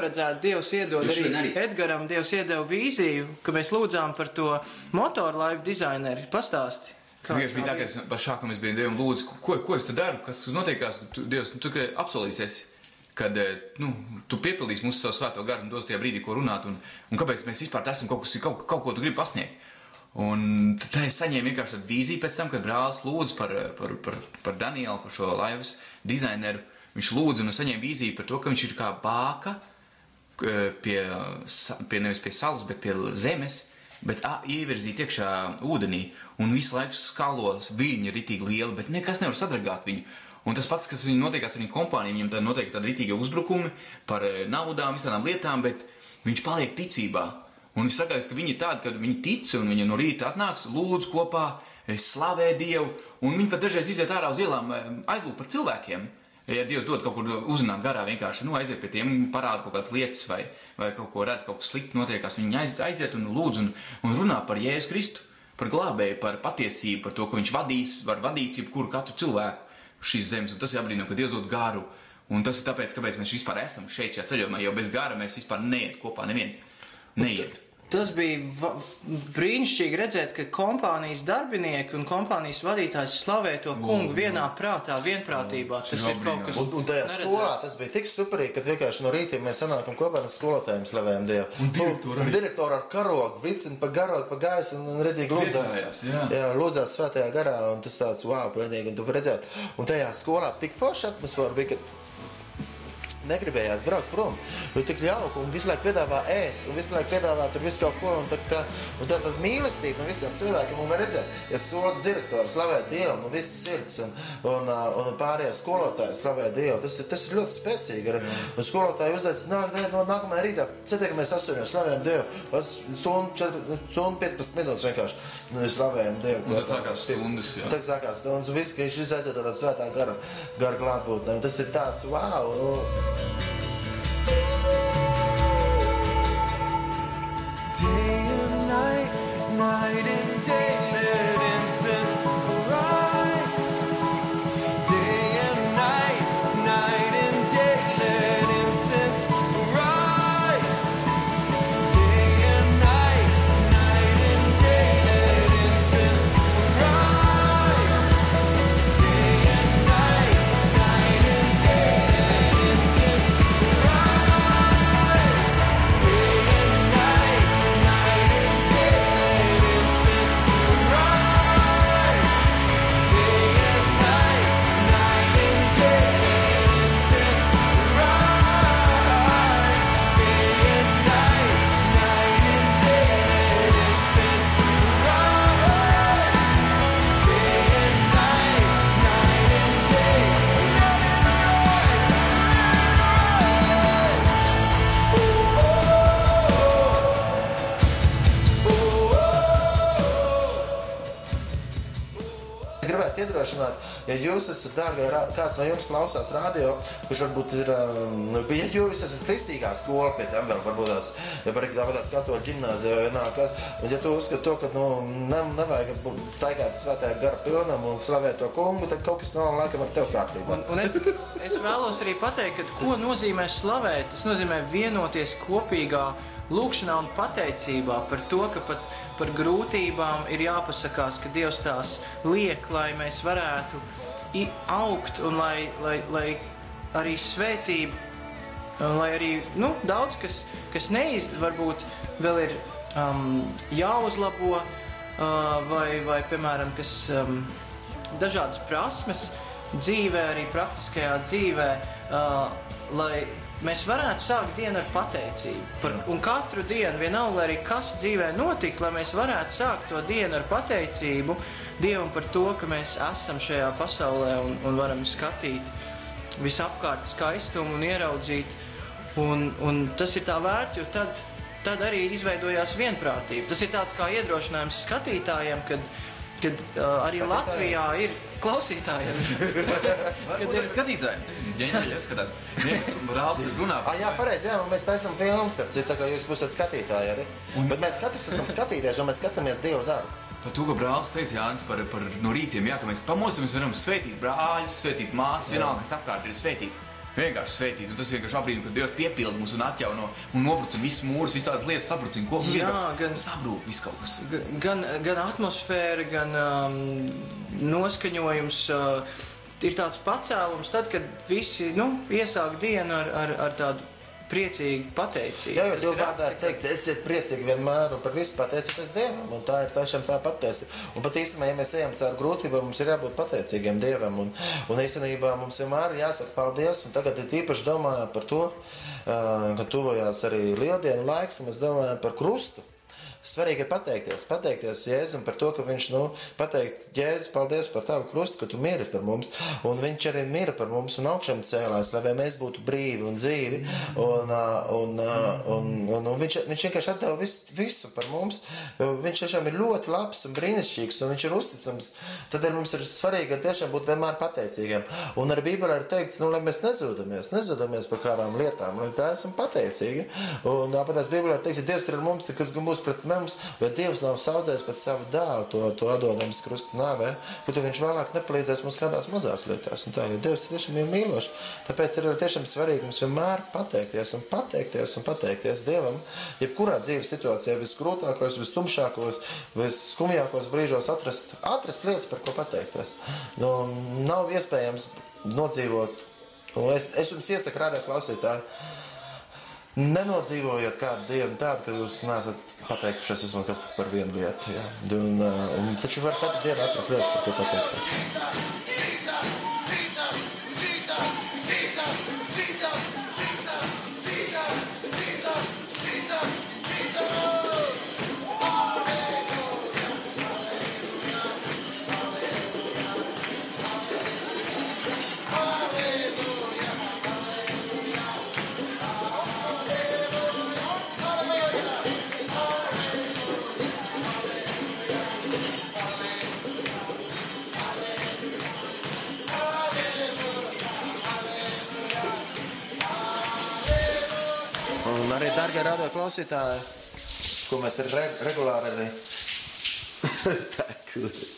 Neparedzēti Dievs iedod Jūs arī, arī? Edgaram. Dievs iedeva vīziju, ka mēs lūdzām par to motorlaivu dizaineru. Pastāsti. Vienkārši bija tā, ka pašā sākumā biju Dievam lūdzu, ko, ko es te daru, kas notiekās. Tu, Dievs, nu, tu tikai apsolīsies, kad eh, nu, tu piepildīsi mūsu savu svēto garu un dos tajā brīdī, ko runāt, un, un kāpēc mēs vispār esam kaut, kas, kaut, kaut ko tu gribi pasniegt. Un tad es saņēmu vienkārši tādu vīziju pēc tam, kad brālis lūdz par, eh, par, par, par Danielu, par šo laivas dizaineru. Viņš lūdza un es saņēmu vīziju par to, ka viņš ir kā bāka pie, pie nevis pie salas, bet pie zemes, bet ā, ievirzīt iekšā ūdenī un visu laiku skalos, viņi ir ritīgi lieli, bet nekas nevar sadragāt viņu. Un tas pats, kas viņam notiekās ar viņu kompāniju, viņam tā notiek tādi ritīgi uzbrukumi par naudām, visādām lietām, bet viņš paliek ticībā. Un viņš saka, ka viņi ir tādi, ka viņi tic un viņi no rīta atnāks, lūdz kopā, slavē Dievu, un viņi pat dažreiz iziet ārā uz ielām aizlūgt par cilvēkiem. Ja Dievs dod kaut kur uzzināt garā, vienkārši nu, aiziet pie tiem, parāda kaut kādas lietas, vai, vai kaut ko redz, kaut kas slikti notiekās. Viņi aiz- aiziet un lūdz un, un runā par Jēzu Kristu, par glābēju, par patiesību, par to, ka viņš vadīs, var vadīt jebkuru katru cilvēku šīs zemes. Un tas ir apbrīnojami, ka Dievs dod garu. Un tas ir tāpēc, kāpēc mēs vispār esam šeit, šajā ceļojumā, jo bez gara mēs vispār neiet kopā, neviens neiet. Tas bija brīnišķīgi redzēt, ka kompānijas darbinieki un kompānijas vadītājs slavē to kungu vienā prātā, vienprātībā. Tas ir kaut kas Un, un tajā neredzēts. skolā tas bija tik superīgi, ka vienkārši no rīta mēs sanākam kopā ar skolotājiem, slavējam Dievu. Un direktoru, un direktoru ar karogu, vicinu pa garogu, pa gaisu un, un redzīgi lūdzās. Jā. jā, lūdzās svētajā garā un tas tāds, wow, pilnīgi, un tu redzēt. Un tajā skolā tik forša atmosfēra bija, ka negribējās braukt prom. Jo tik jauki un visu laiku piedāvā ēst, un visu laiku piedāvā tur visu kaut ko. Un tā, tā, un tā, tā mīlestība no visiem cilvēkiem, un var redzēt, ja skolas direktors slavē Dievu, no visas sirds, un, un, ā, un pārējie skolotāji slavē Dievu, tas, tas ir ļoti spēcīgi. Ar, un skolotāji uzaicina, nāk, nāk, no nākamajā rītā, satiekamies astoņos, slavējam Dievu. Tas Stundu, četri- stundu 15 minūtes vienkārši nu, slavējam Dievu. Un tad sākās stundas, jā. Tad sākās stundas, un viss, ka viņš aiziet tādā svētā gara, gara klātbūtnē. Tas ir tāds, wow! Day and night, night and day, jūs dārgie, kāds no jums klausās radio, kurš varbūt ir, um, nu, ja jūs esat kristīgā skola, pie tam vēl varbūt tās, ja arī tāpat tās katoļu ģimnāzija vai vienalga kas, un ja tu uzskati to, ka, nu, ne, nevajag staigāt svētajā gara pilnam un slavēt to kungu, tad kaut kas nav laikam ar tev kārtībā. Un, un es, es vēlos arī pateikt, ka ko nozīmē slavēt. Tas nozīmē vienoties kopīgā lūkšanā un pateicībā par to, ka pat par grūtībām ir jāpasakās, ka Dievs tās liek, lai mēs varētu augt un lai, lai, lai arī svētība, un lai arī nu, daudz kas, kas neiz, varbūt vēl ir um, jāuzlabo, uh, vai, vai, piemēram, kas um, dažādas prasmes dzīvē, arī praktiskajā dzīvē, uh, lai mēs varētu sākt dienu ar pateicību. Par, un katru dienu, vienalga arī kas dzīvē notika, lai mēs varētu sākt to dienu ar pateicību Dievam par to, ka mēs esam šajā pasaulē un, un varam skatīt visapkārt skaistumu un ieraudzīt. Un, un tas ir tā vērts, jo tad, tad arī izveidojās vienprātība. Tas ir tāds kā iedrošinājums skatītājiem, kad, kad uh, arī? Latvijā ir klausītājiem. Kad ir skatītāji, ģenerāli skatās. Brālis runā. Ah, jā, pareizi, jā, un mēs taisām filmu, starp citu, tā kā jūs būsiet skatītāji arī. Bet mēs katrs esam skatītājs, un mēs skatāmies Dievu darbu. Par to, ko brālis teica Jānis par, par no rītiem, jā, ka mēs pamostam, mēs varam svētīt brāļus, svētīt māsas, vienalga, kas apkārt ir svētīt. Vienkārši svētīt, un tas vienkārši apbrīnum, ka Dievs piepilda mūs un atjauno un nobrucina visus mūrus, visādas lietas sabrucina, ko Jā, vienkārši gan- sabrūk viss kaut kas. Gan, gan atmosfēra, gan um, noskaņojums. Uh, ir tāds pacēlums, tad, kad visi nu, iesāk dienu ar, ar, ar tādu priecīgu pateicību. Jā, ir vārdā ir teikt, esiet priecīgi vienmēr un par visu pateicieties Dievam. Un tā ir tiešām tā patiesība. Un pat īstenībā, ja mēs ejam caur grūtībām, mums ir jābūt pateicīgiem Dievam. Un, un īstenībā mums vienmēr ir jāsaka paldies. Un tagad ir īpaši domājot par to, ka tuvojās arī lieldienu laiks, un mēs domājam par krustu. Svarīgi ir pateikties, pateikties Jēzum par to, ka viņš, nu, pateikt, Jēzus, paldies par tavu krustu, ka tu miri par mums, un viņš arī mira par mums un augšām cēlās, lai mēs būtu brīvi un dzīvi, un, un, ā, un, un, un viņš, viņš vienkārši atdeva visu, visu par mums, viņš tiešām ir ļoti labs un brīnišķīgs, un viņš ir uzticams, tad ir mums ir svarīgi ir tiešām būt vienmēr pateicīgiem, un arī Bībelē ir teikts, nu, lai mēs nezūdamies, nezūdamies par kādām lietām, lai tā esam pateicīgi, un tāpat tās Bībelē ir teikts, ja Dievs ir ar mums, kas būs pret mums, bet Dievs nav saudzējis pēc savu dēlu, to, to atdodams krusta nāvē, bet viņš vēlāk nepalīdzēs mums kādās mazās lietās. Un tā, jo Dievs tiešām ir mīlošs. Tāpēc ir tiešām svarīgi mums vienmēr pateikties un pateikties un pateikties Dievam, jebkurā dzīves situācijā, visgrūtākos, vistumšākos, visskumjākos brīžos atrast, atrast lietas, par ko pateikties. Nu, nav iespējams nodzīvot. Un es, es jums iesaku, rādīt klausītāji, Nenodzīvojot kādu dienu tādu, ka jūs neesat pateikušies vismaz kaut par vienu lietu. Jā. Un, uh, un taču var katru dienu atrast lietas, par ko pateikties. Arī, darbie radio klausītāji, ko mēs re regulāri arī. Tā, kur.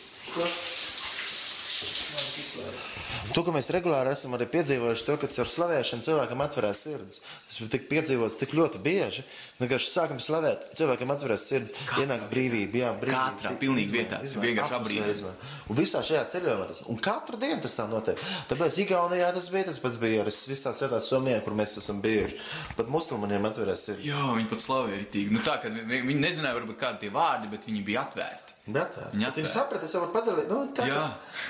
To, ka mēs regulāri esam arī piedzīvojuši, to, ka ar slavēšanu cilvēkam atverās sirds. Tas ir tik piedzīvots tik ļoti bieži. Vienkārši sākam slavēt, cilvēkam atverās sirds, ienāk brīvība. Jā, brīvība. Katrā, pilnīgi vietā, tas vienkārši apbrīnojami. Un visā šajā ceļojumā tas, un katru dienu tas tā notiek. Tāpēc Igaunijā tas bija, tas pats bija arī visās vietās Somijā, kur mēs esam bijuši. Pat muslimaniem atverās sirds. Jā, viņi pat slavēja ritīgi. Nu tā, ka vi- viņi nezināja varbūt kādi tie vārdi, bet viņi bija atvērti. Bet, Viņa Viņi atvēra. saprata, es varu padalīt. Nu, tā, Jā.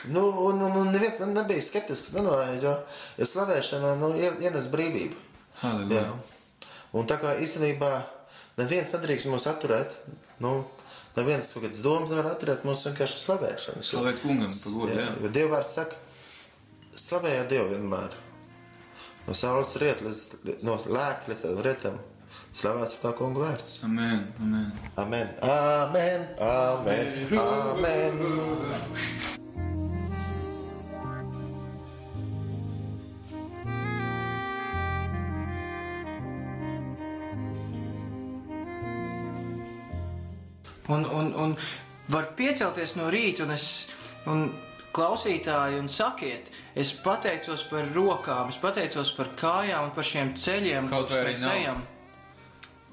nu, un, un, un neviens nebija skeptisks, nenorādīja, jo, jo slavēšana nu, ie- ienes brīvību. Halleluja. Jā. Un tā kā īstenībā neviens nedrīkst mūs atturēt, nu, neviens kaut kāds domas nevar atturēt mūs vienkārši slavēšanu. Slavēt kungam par godu, jā. Jo Dievvvārds saka, slavējiet Dievu vienmēr. No saules riet līdz, no lēkt līdz tādam rietam. Slavēts ir tā kunga vārds. Amen, amen. Amen, amen, amen, amen. Un, un, un var piecelties no rīta, un es un klausītāji, un sakiet, es pateicos par rokām, es pateicos par kājām un par šiem ceļiem, kurus mēs ejam.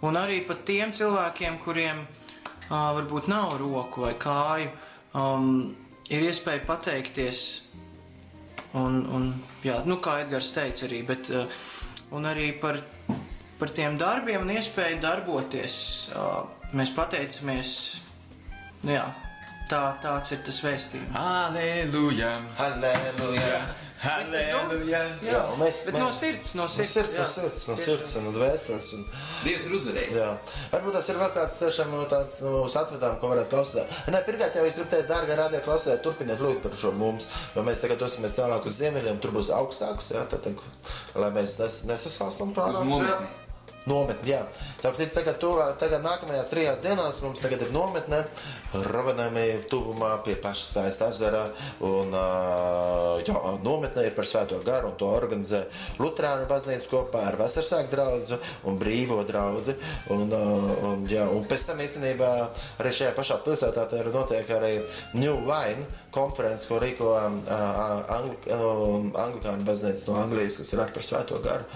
Un arī par tiem cilvēkiem, kuriem uh, varbūt nav roku vai kāju, um, ir iespēja pateikties. Un, un, jā, nu, kā Edgars teica, arī, bet, uh, un arī par, par tiem darbiem un iespēju darboties. Uh, mēs pateicamies, nu, jā, tā, tāds ir tas vēstījums. Halleluja. Halleluja! Halleluja. Jā, mēs, Bet mēs, no sirds, no no sirds. sirds, no jā. sirds, no sirds un no dvēseles. Un, Dievs ir uzvarējis. jā. Varbūt tas ir vēl kāds tiešām no tāds no atvedām, ko varētu klausīt. Nē, pirmkārt, jau es gribu teikt, dārgā radio klausītāji, turpiniet lūgt par šo mums, jo mēs tagad dosimies tālāk uz ziemeļiem, tur būs augstāks, jā, tad, lai mēs nes, nesasalstam Uz pārāk. Nometni. Jā. Tāpēc tagad, tuvā, tagad nākamajās trijās dienās mums tagad ir nometne Ravanēmī tuvumā pie paša skaista ezera. Un, jā, nometne ir par svēto garu un to organizē Lutrānu baznīcu kopā ar Vasarsāku draudzu un Brīvo draudzi. Un, un, jā, un pēc tam īstenībā arī šajā pašā pilsētā tā ir notiek arī New Wine konferences, ko rīko ā, ā, Angli- ā, Anglikānu baznīca no Anglijas, kas ir ar par svēto garu.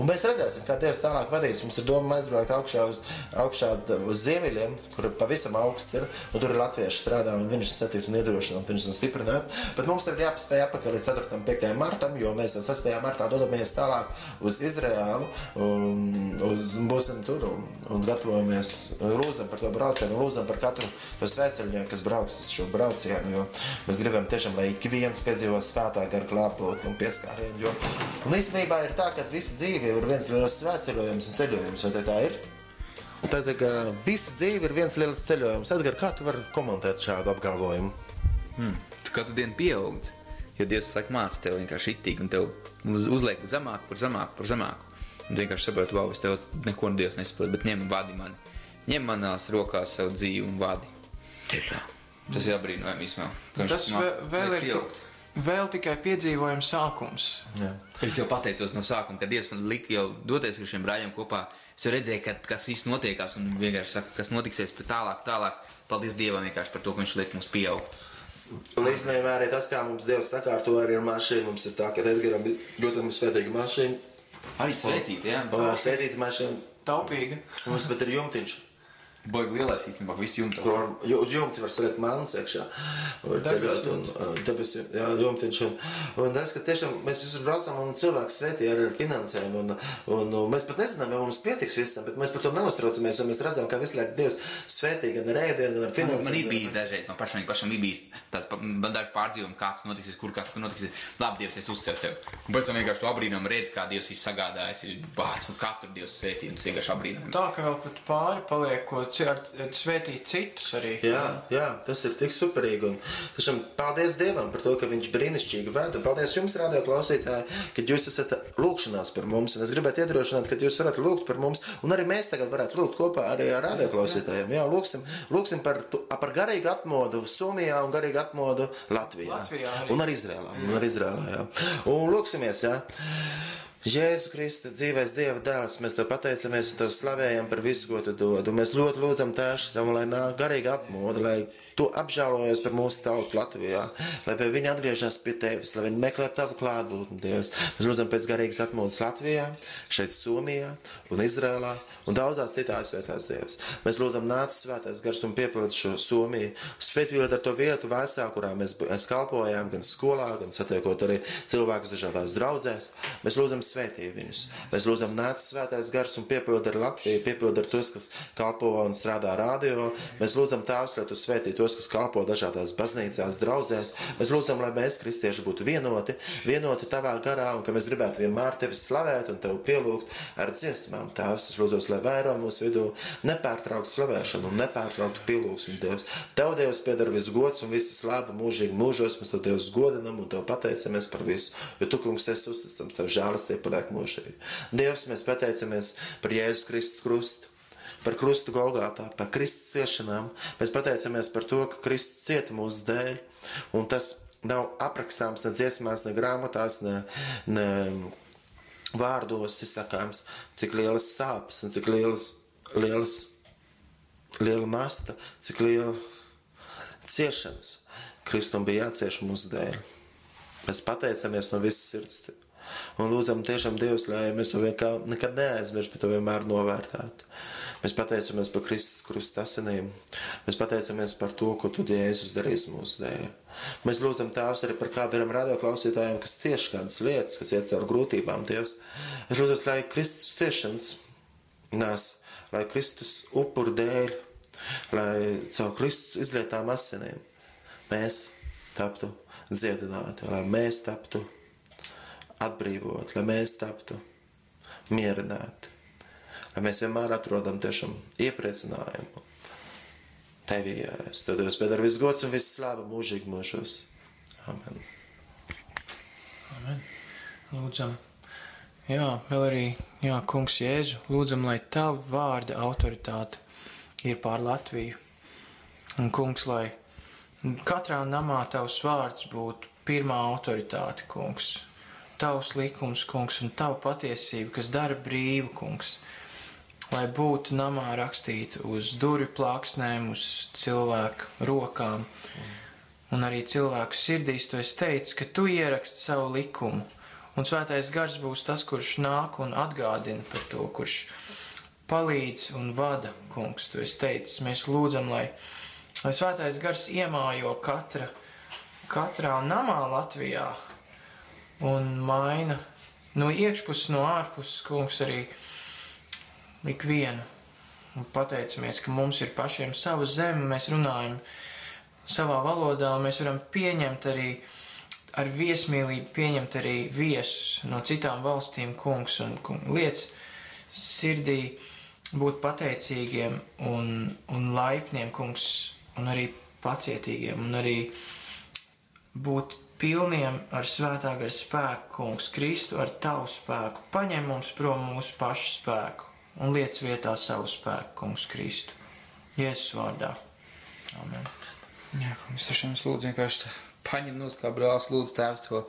Un mēs redzēsim, kā Dievs tālāk vadīs. Mums ir doma aizbraukt augšā uz, augšā uz ziemeļiem, kur pavisam augsts ir. Un tur ir latvieši strādā, un viņš ir satīts un iedrošināt, viņš ir stiprināts. Bet mums ir jāpaspēj apakaļ līdz 4. un 5. martam, jo mēs jau 6. martā dodamies tālāk uz Izraēlu, un uz, būsim tur un, un gatavojamies, lūdzam par to braucienu, lūdzam par katru to svēceļnieku, kas brauks uz šo braucienu, jo mēs gribam tiešām, lai ik viens piedzīvo svētā gara klāpot un pieskārienu. Jo, un īstenībā ir tā, ka visa dzīve ir viens liels svētceļojums un ceļojums, vai tā ir? Un Tad kā, visa dzīve ir viens liels ceļojums. Edgars, kā tu vari komentēt šādu apgalvojumu? Tu katru dienu pieaug. Jo Dievs laikam māca tev vienkārši itīgi, un tev uz, uzliek zemāk, par zemāku, par zemāku. Un tu vienkārši saproti, wow, es tev neko no Dievs nesaprotu, bet ņem vadi mani. Ņem manās rokās savu dzīvi un vadi. Tieši tā. Tas ir apbrīnojami īstenībā. Tas vēl, vēl ir pieaugt. vēl tikai piedzīvojums sākums. Jā. Es jau pateicos no sākuma, kad Dievs man lika jau doties ar šiem brāļiem kopā. Es redzēju, ka, kas īsti notiekās, un vienkārši saka, kas notiksies pēc tālāk, tālāk. Paldies Dievam vienkārši par to, ka Viņš liek mums pieaugt. Un īstenībā arī tas, kā mums Dievs sakārto arī ar mašīnu, mums ir tā, ka Edgars ir ļoti svētīga mašīna, Arī svētīt, jā. sēdīta mašīna, Taupīga. mums pat ir jumtiņš. Baigi lielais īstenībā, visi jumta. Ju- uz jumta var salikt mākslas iekšā. Var ceļot un uh, debes jumtiņš. Un, un tas, ka tiešām mēs visur braucam un cilvēks svētī arī ar finansēm. Un, un, un mēs pat nezinām, vai mums pietiks visam, bet mēs par to neuztraucamies. Un mēs redzam, ka visu laiku Dievs svētī gan ar ēdienu, gan ar Man, finansēm. man ir bijis dažreiz, man pašam, pašam ir bijis tāds man daži pārdzīvumi, kāds notiks, kur kas notiks. Labi, Dievs, es uzceru tevi. Un pēc tam vienkārši to abrīnumu redz, kā Dievs ir sagādājis. Ir bācis un katru Dievu svētī, un tas vienkārši abrīnojami. Tā ka vēl pat pāri paliek, ko ci- ar- svētīt citus arī. Jā, jā, tas ir tik superīgi. Un tiešām paldies Dievam par to, ka Viņš brīnišķīgi veda. Paldies jums, radio klausītāji, ka jūs esat lūgšanās par mums. Un es gribētu iedrošināt, ka jūs varat lūgt par mums. Un arī mēs tagad varētu lūgt kopā arī ar radio klausītājiem. Jā, lūgsim, lūgsim par, par garīgu atmodu Somijā un garīgu atmodu Latvijā. Latvijā arī. Un arī Izrēlā. Un arī Izrēlā jā. Un lūksimies, jā. Jēzu Kristu, dzīvais Dieva dēls, mēs te pateicamies un tev slavējam par visu, ko tu dod. Un mēs ļoti lūdzam tēšam, lai nāk garīga atmoda, lai tu apžēlojies par mūsu tautu Latvijā, lai viņi atgriežas pie tevis, lai viņi meklē tavu klātbūtni, Dievs. Mēs lūdzam pēc garīgas atmodas Latvijā, šeit Somijā un Izrēlā un daudzās citās vietās, Dievs. Mēs lūdzam nāc svētais gars un piepildi šo Somiju, spētviet ar to vietu vēsā, kurā mēs, mēs kalpojām, gan skolā, gan satiekot arī cilvēkus dažādās draudzēs. Mēs lūdzam svētī viņus. Mēs lūdzam nāc svētais gars un piepildi ar Latviju, piepildi ar tos, kas kalpo un strādā radio. Mēs lūdzam tēvs, lai tu svētī tos, kas kalpo dažādās baznīcās, draudzēs. Mēs lūdzam, lai mēs, kristieši, būtu vienoti, vienoti tavā garā un ka mēs gribētu vienmēr tevi slavēt un tevi pielūgt ar dziesmām. Tēvs, es lūdzos, lai vairo mūsu vidū nepārtrauktu slavēšanu un nepārtrauktu pielūgsmu, Dievs. Tev, Dievs, pieder viss gods un visa slāva mūžīgi mūžos. Mēs tev, Dievs, godinam un tev pateicamies par visu, jo tu, kungs, esi uzticams, tev žēlastība paliek mūžīgi. Dievs, mēs pateicamies par Jēzus Kristus krustu par krustu Golgātā, par Kristus ciešanām. Mēs pateicamies par to, ka Kristus cieta mūsu dēļ, un tas nav aprakstāms ne dziesmās, ne grāmatās, ne, ne vārdos izsakāms, cik lielas sāpes un cik lielas, lielas, liela nasta, cik liela ciešanas Kristum bija jācieš mūsu dēļ. Mēs pateicamies no visas sirds. Un lūdzam, tiešām Dievs, lai mēs to vienkā, nekad neaizmirstam, bet to vienmēr novērtētu. Mēs pateicamies par Kristus krusta asinīm. Mēs pateicamies par to, ko tu Jēzus darīs mūsu dēļ. Mēs lūdzam Tēvs arī par kādiem radioklausītājiem, kas tieši kādas lietas, kas iet cauri grūtībām. Dievs. Es lūdzu, lai Kristus ciešanas nes, lai Kristus upuru dēļ, lai caur Kristus izlietām asinīm mēs taptu dziedināti, lai mēs taptu atbrīvot, lai mēs taptu mierināti, lai mēs vienmēr atrodam tiešām iepriecinājumu. Tevī, es Dievs piedara visu gods un visu slāvu mūžīgi mūžos. Amen. Lūdzam, jā, vēl arī, jā, kungs Jēzu, lūdzam, lai tavu vārda autoritāte ir pār Latviju. Un, kungs, lai katrā namā tavs vārds būtu pirmā autoritāte, kungs. Tavs likums, kungs, un tava patiesība, kas dara brīvu, kungs. Lai būtu namā rakstīta uz durvju plāksnēm, uz cilvēku rokām, un arī cilvēku sirdīs, tu esi teicis, ka tu ieraksti savu likumu. Un svētais gars būs tas, kurš nāk un atgādina par to, kurš palīdz un vada, kungs. Tu esi teicis, mēs lūdzam, lai, lai svētais gars iemājo katra, katrā namā Latvijā un maina no iekšpuses, no ārpuses, kungs, arī ikvienu. Un pateicamies, ka mums ir pašiem sava zeme, mēs runājam savā valodā, un mēs varam pieņemt arī ar viesmīlību, pieņemt arī viesus no citām valstīm, kungs, un kungs, lietas sirdī būt pateicīgiem un, un laipniem, kungs, un arī pacietīgiem, un arī būt pilniem ar svētā gara spēku, kungs, Kristu ar tavu spēku. Paņem mums prom mūsu pašu spēku un liec vietā savu spēku, kungs, Kristu. Jēzus vārdā. Amen. Jā, kungs, tiešām es lūdzu vienkārši tā paņem no kā brālis, lūdzu, tēvs, to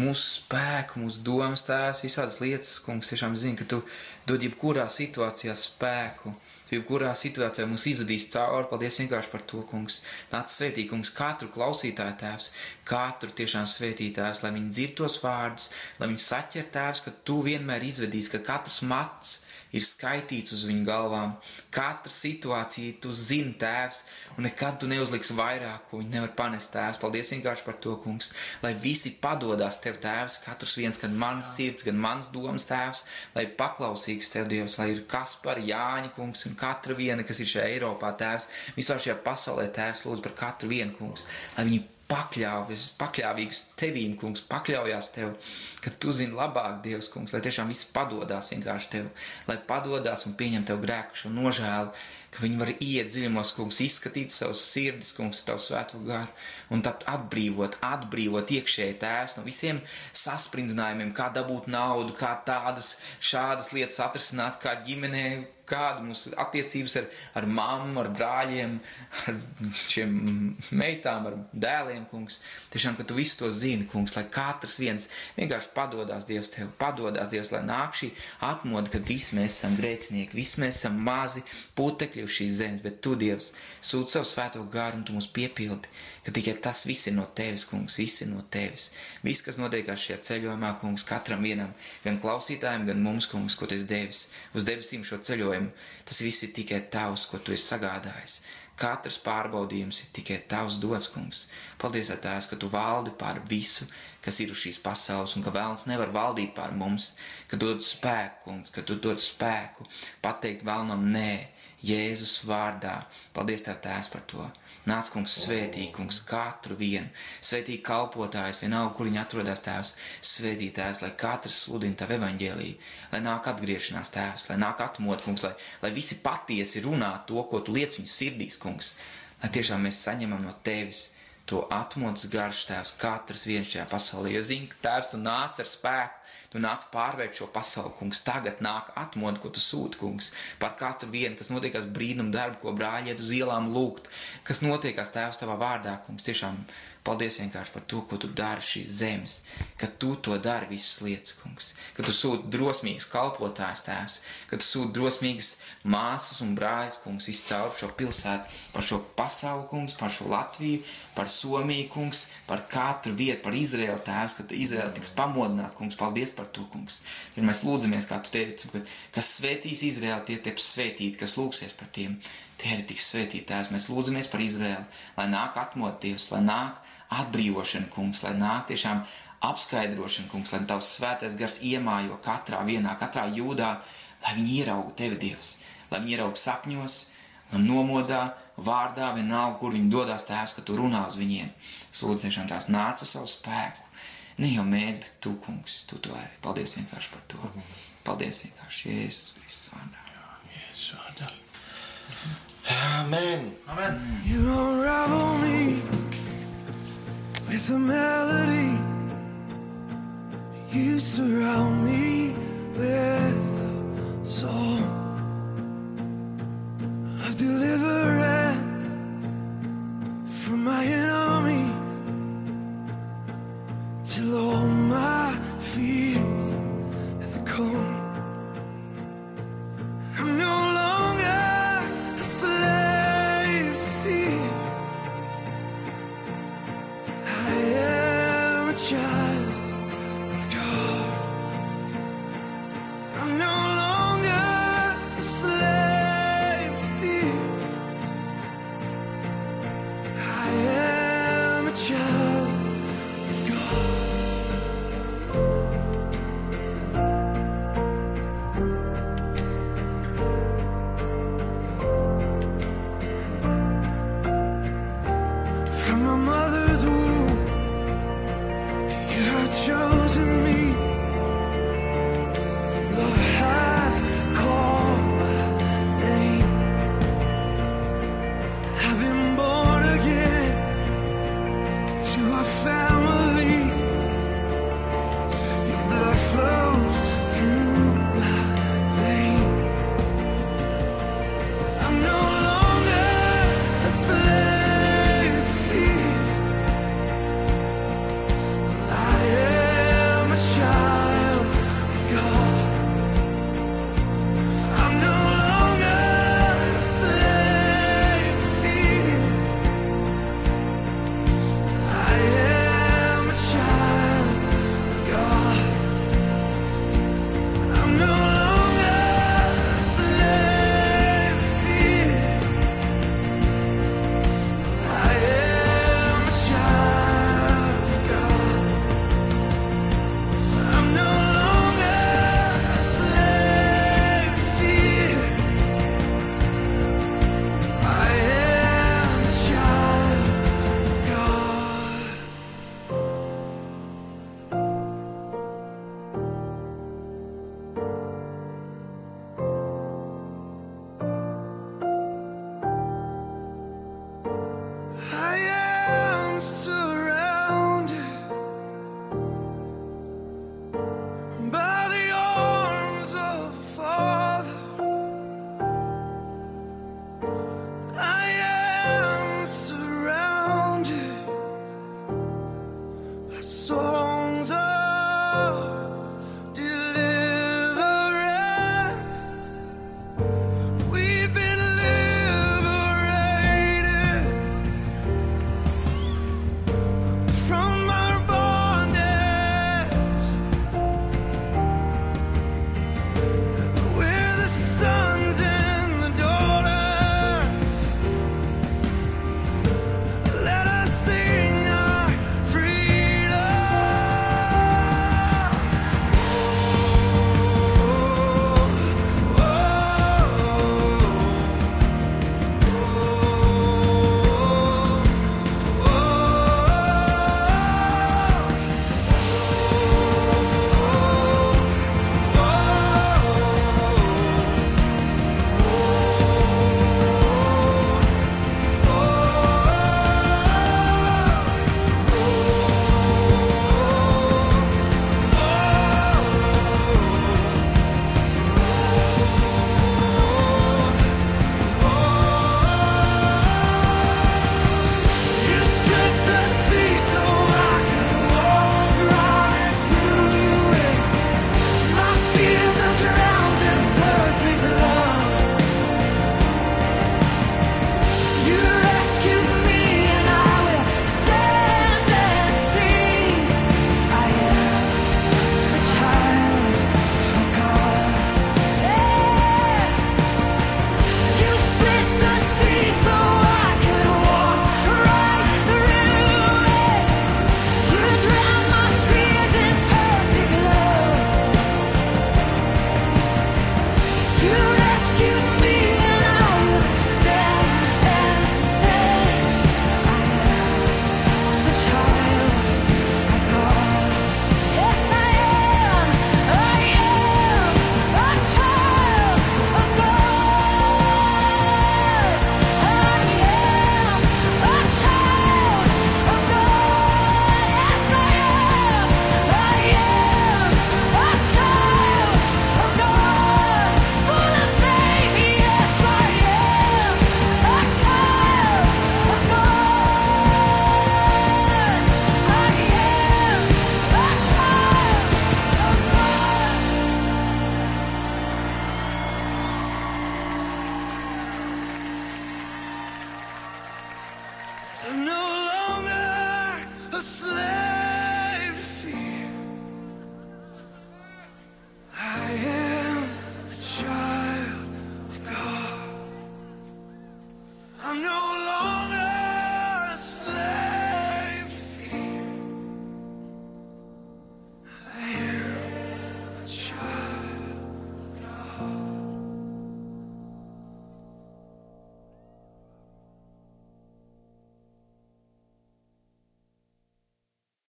mūsu spēku, mūsu domas, tēvs, visādas lietas, kungs, tiešām zini, ka tu dod jebkurā situācijā spēku. Jebkurā situācijā mums izvadīs cauri, paldies vienkārši par to, kungs. Nāc svētī, kungs, katru klausītāju tēvs, katru tiešām svētī tēvs, lai viņi dzird tos vārdus, lai viņi saķer tēvs, ka tu vienmēr izvedīs, ka katrs mats ir skaitīts uz viņu galvām. Katra situācija, tu zini, tēvs, un nekad tu neuzliksi vairāk, ko viņi nevar panest, tēvs. Paldies vienkārši par to, kungs, lai visi padodas tev, tēvs, katrs viens, gan mans sirds, gan mans domas, tēvs, lai paklausīgs tev, Dievs, lai ir kas par Jāņa, kungs, un katra viena, kas ir šajā Eiropā, tēvs, visā šajā pasaulē, tēvs, lūdzu par katru vienu, kungs, lai viņi pakļāvis, pakļāvīgs tevīm, kungs, pakļaujās tev, ka tu zini labāk, Dievs, kungs, lai tiešām viss padodas vienkārši tev, lai padodas un pieņem tev grēku šo nožēlu, ka viņi var iet dziļumos, kungs, izskatīt savus sirdis, kungs, tavu svēto garu un tapt atbrīvot, atbrīvot iekšēji tēvs no visiem saspringzinājumiem, kā dabūt naudu, kā tādas šādas lietas atrisināt, kā ģimenē, kāda mūsu attiecības ar, ar mammu, ar brāļiem, ar šiem meitām, ar dēliem, kungs. Tiešām, ka tu visu to zini, kungs, lai katrs viens vienkārši padodas Dievs tev, padodas Dievs, lai nāk šī atmoda, ka visi mēs esam grēcinieki, visi mēs esam mazi putekļi uz šīs zemes, bet tu, Dievs, sūti savu svēto garu un tu mūs piepildi, ka tikai tas viss ir no tevis, kungs, viss ir no tevis. Viss, kas notiekās šajā ceļojumā, kungs, katram vienam, gan klausītājiem, gan mums, kungs, ko tu esi devis uz debesīm šo ceļojumu, tas viss ir tikai tavs, ko tu esi sagādājis. Katrs pārbaudījums ir tikai tavs dots, kungs. Paldies, Tēvs, ka tu valdi pār visu, kas ir uz šīs pasaules, un ka vēlams nevar valdīt pār mums, ka dod spēku, kungs, ka tu dod spēku pateikt vēlmam nē, Jēzus vārdā. Paldies, Tev, Tēvs, par to. Nāc, kungs, svētī, kungs, katru vienu. Svētī kalpotājs, vienalga, kur viņi atrodas, Tēvs. Svētī, Tēvs, lai katrs sludina Tavu evaņģēlīju, lai nāk atgriešanās, Tēvs, lai nāk atmot, kungs, lai, lai visi patiesi runā to, ko Tu liec viņu sirdīs, kungs. Lai tiešām mēs saņemam no Tevis to atmodas garš, Tēvs, katrs viens šajā pasaulē. Jo zini, ka Tēvs, Tu nāc ar spēku, Tu nāc pārvērt šo pasauli, kungs. Tagad nāk atmoda, ko tu sūti, kungs. Par katru vienu, kas notiekās brīnumu darbu, ko brāļi iet uz ielām lūgt, kas notiekās tēvs tavā vārdā, kungs. Tiešām paldies vienkārši par to, ko tu dari šīs zemes, ka tu to dari visas lietas, kungs. Ka tu sūti drosmīgas kalpotājs tēvs, ka tu sūti drosmīgas māsas un brāļus, kungs, izcaur šo pilsētu, par šo pasauli, kungs, par šo Latviju, par Somiju, kungs, par katru vietu, par Izraēlu tēvs, ka Izraēla tiks pamodināta, kungs, paldies par to, kungs. Ir mēs lūdzamies, kā tu teici, ka kas svētīs Izraēlu, tie tiks svētīti, kas lūgsies par tiem, tie arī tiks svētīti, tēvs. Mēs lūdzamies par Izraēlu, lai nāk atmot Dievs, lai nāk atbrīvošana, kungs, lai nāk tiešām apskaidrošana, kungs, lai tavs svētais gars iemājo katrā vienā, katrā jūdā, lai viņi ieraugu tevi, Dievs, lai viņi ieraugu sapņos, lai nomodā, vārdā, vienalga, kur viņi dodas tēvs, ka tu runā uz viņiem. Lūdzu, tiešām tās nāca savu spēku. Ne jau mēs, bet tu, kungs, tu to arī. Paldies vienkārši par to. Paldies vienkārši, Jēzus Kristus vārdā. Jēzus vārdā. Amen. Amen. You unravel me with a melody. You surround me with a song of deliverance from my enemies till all my fears have gone.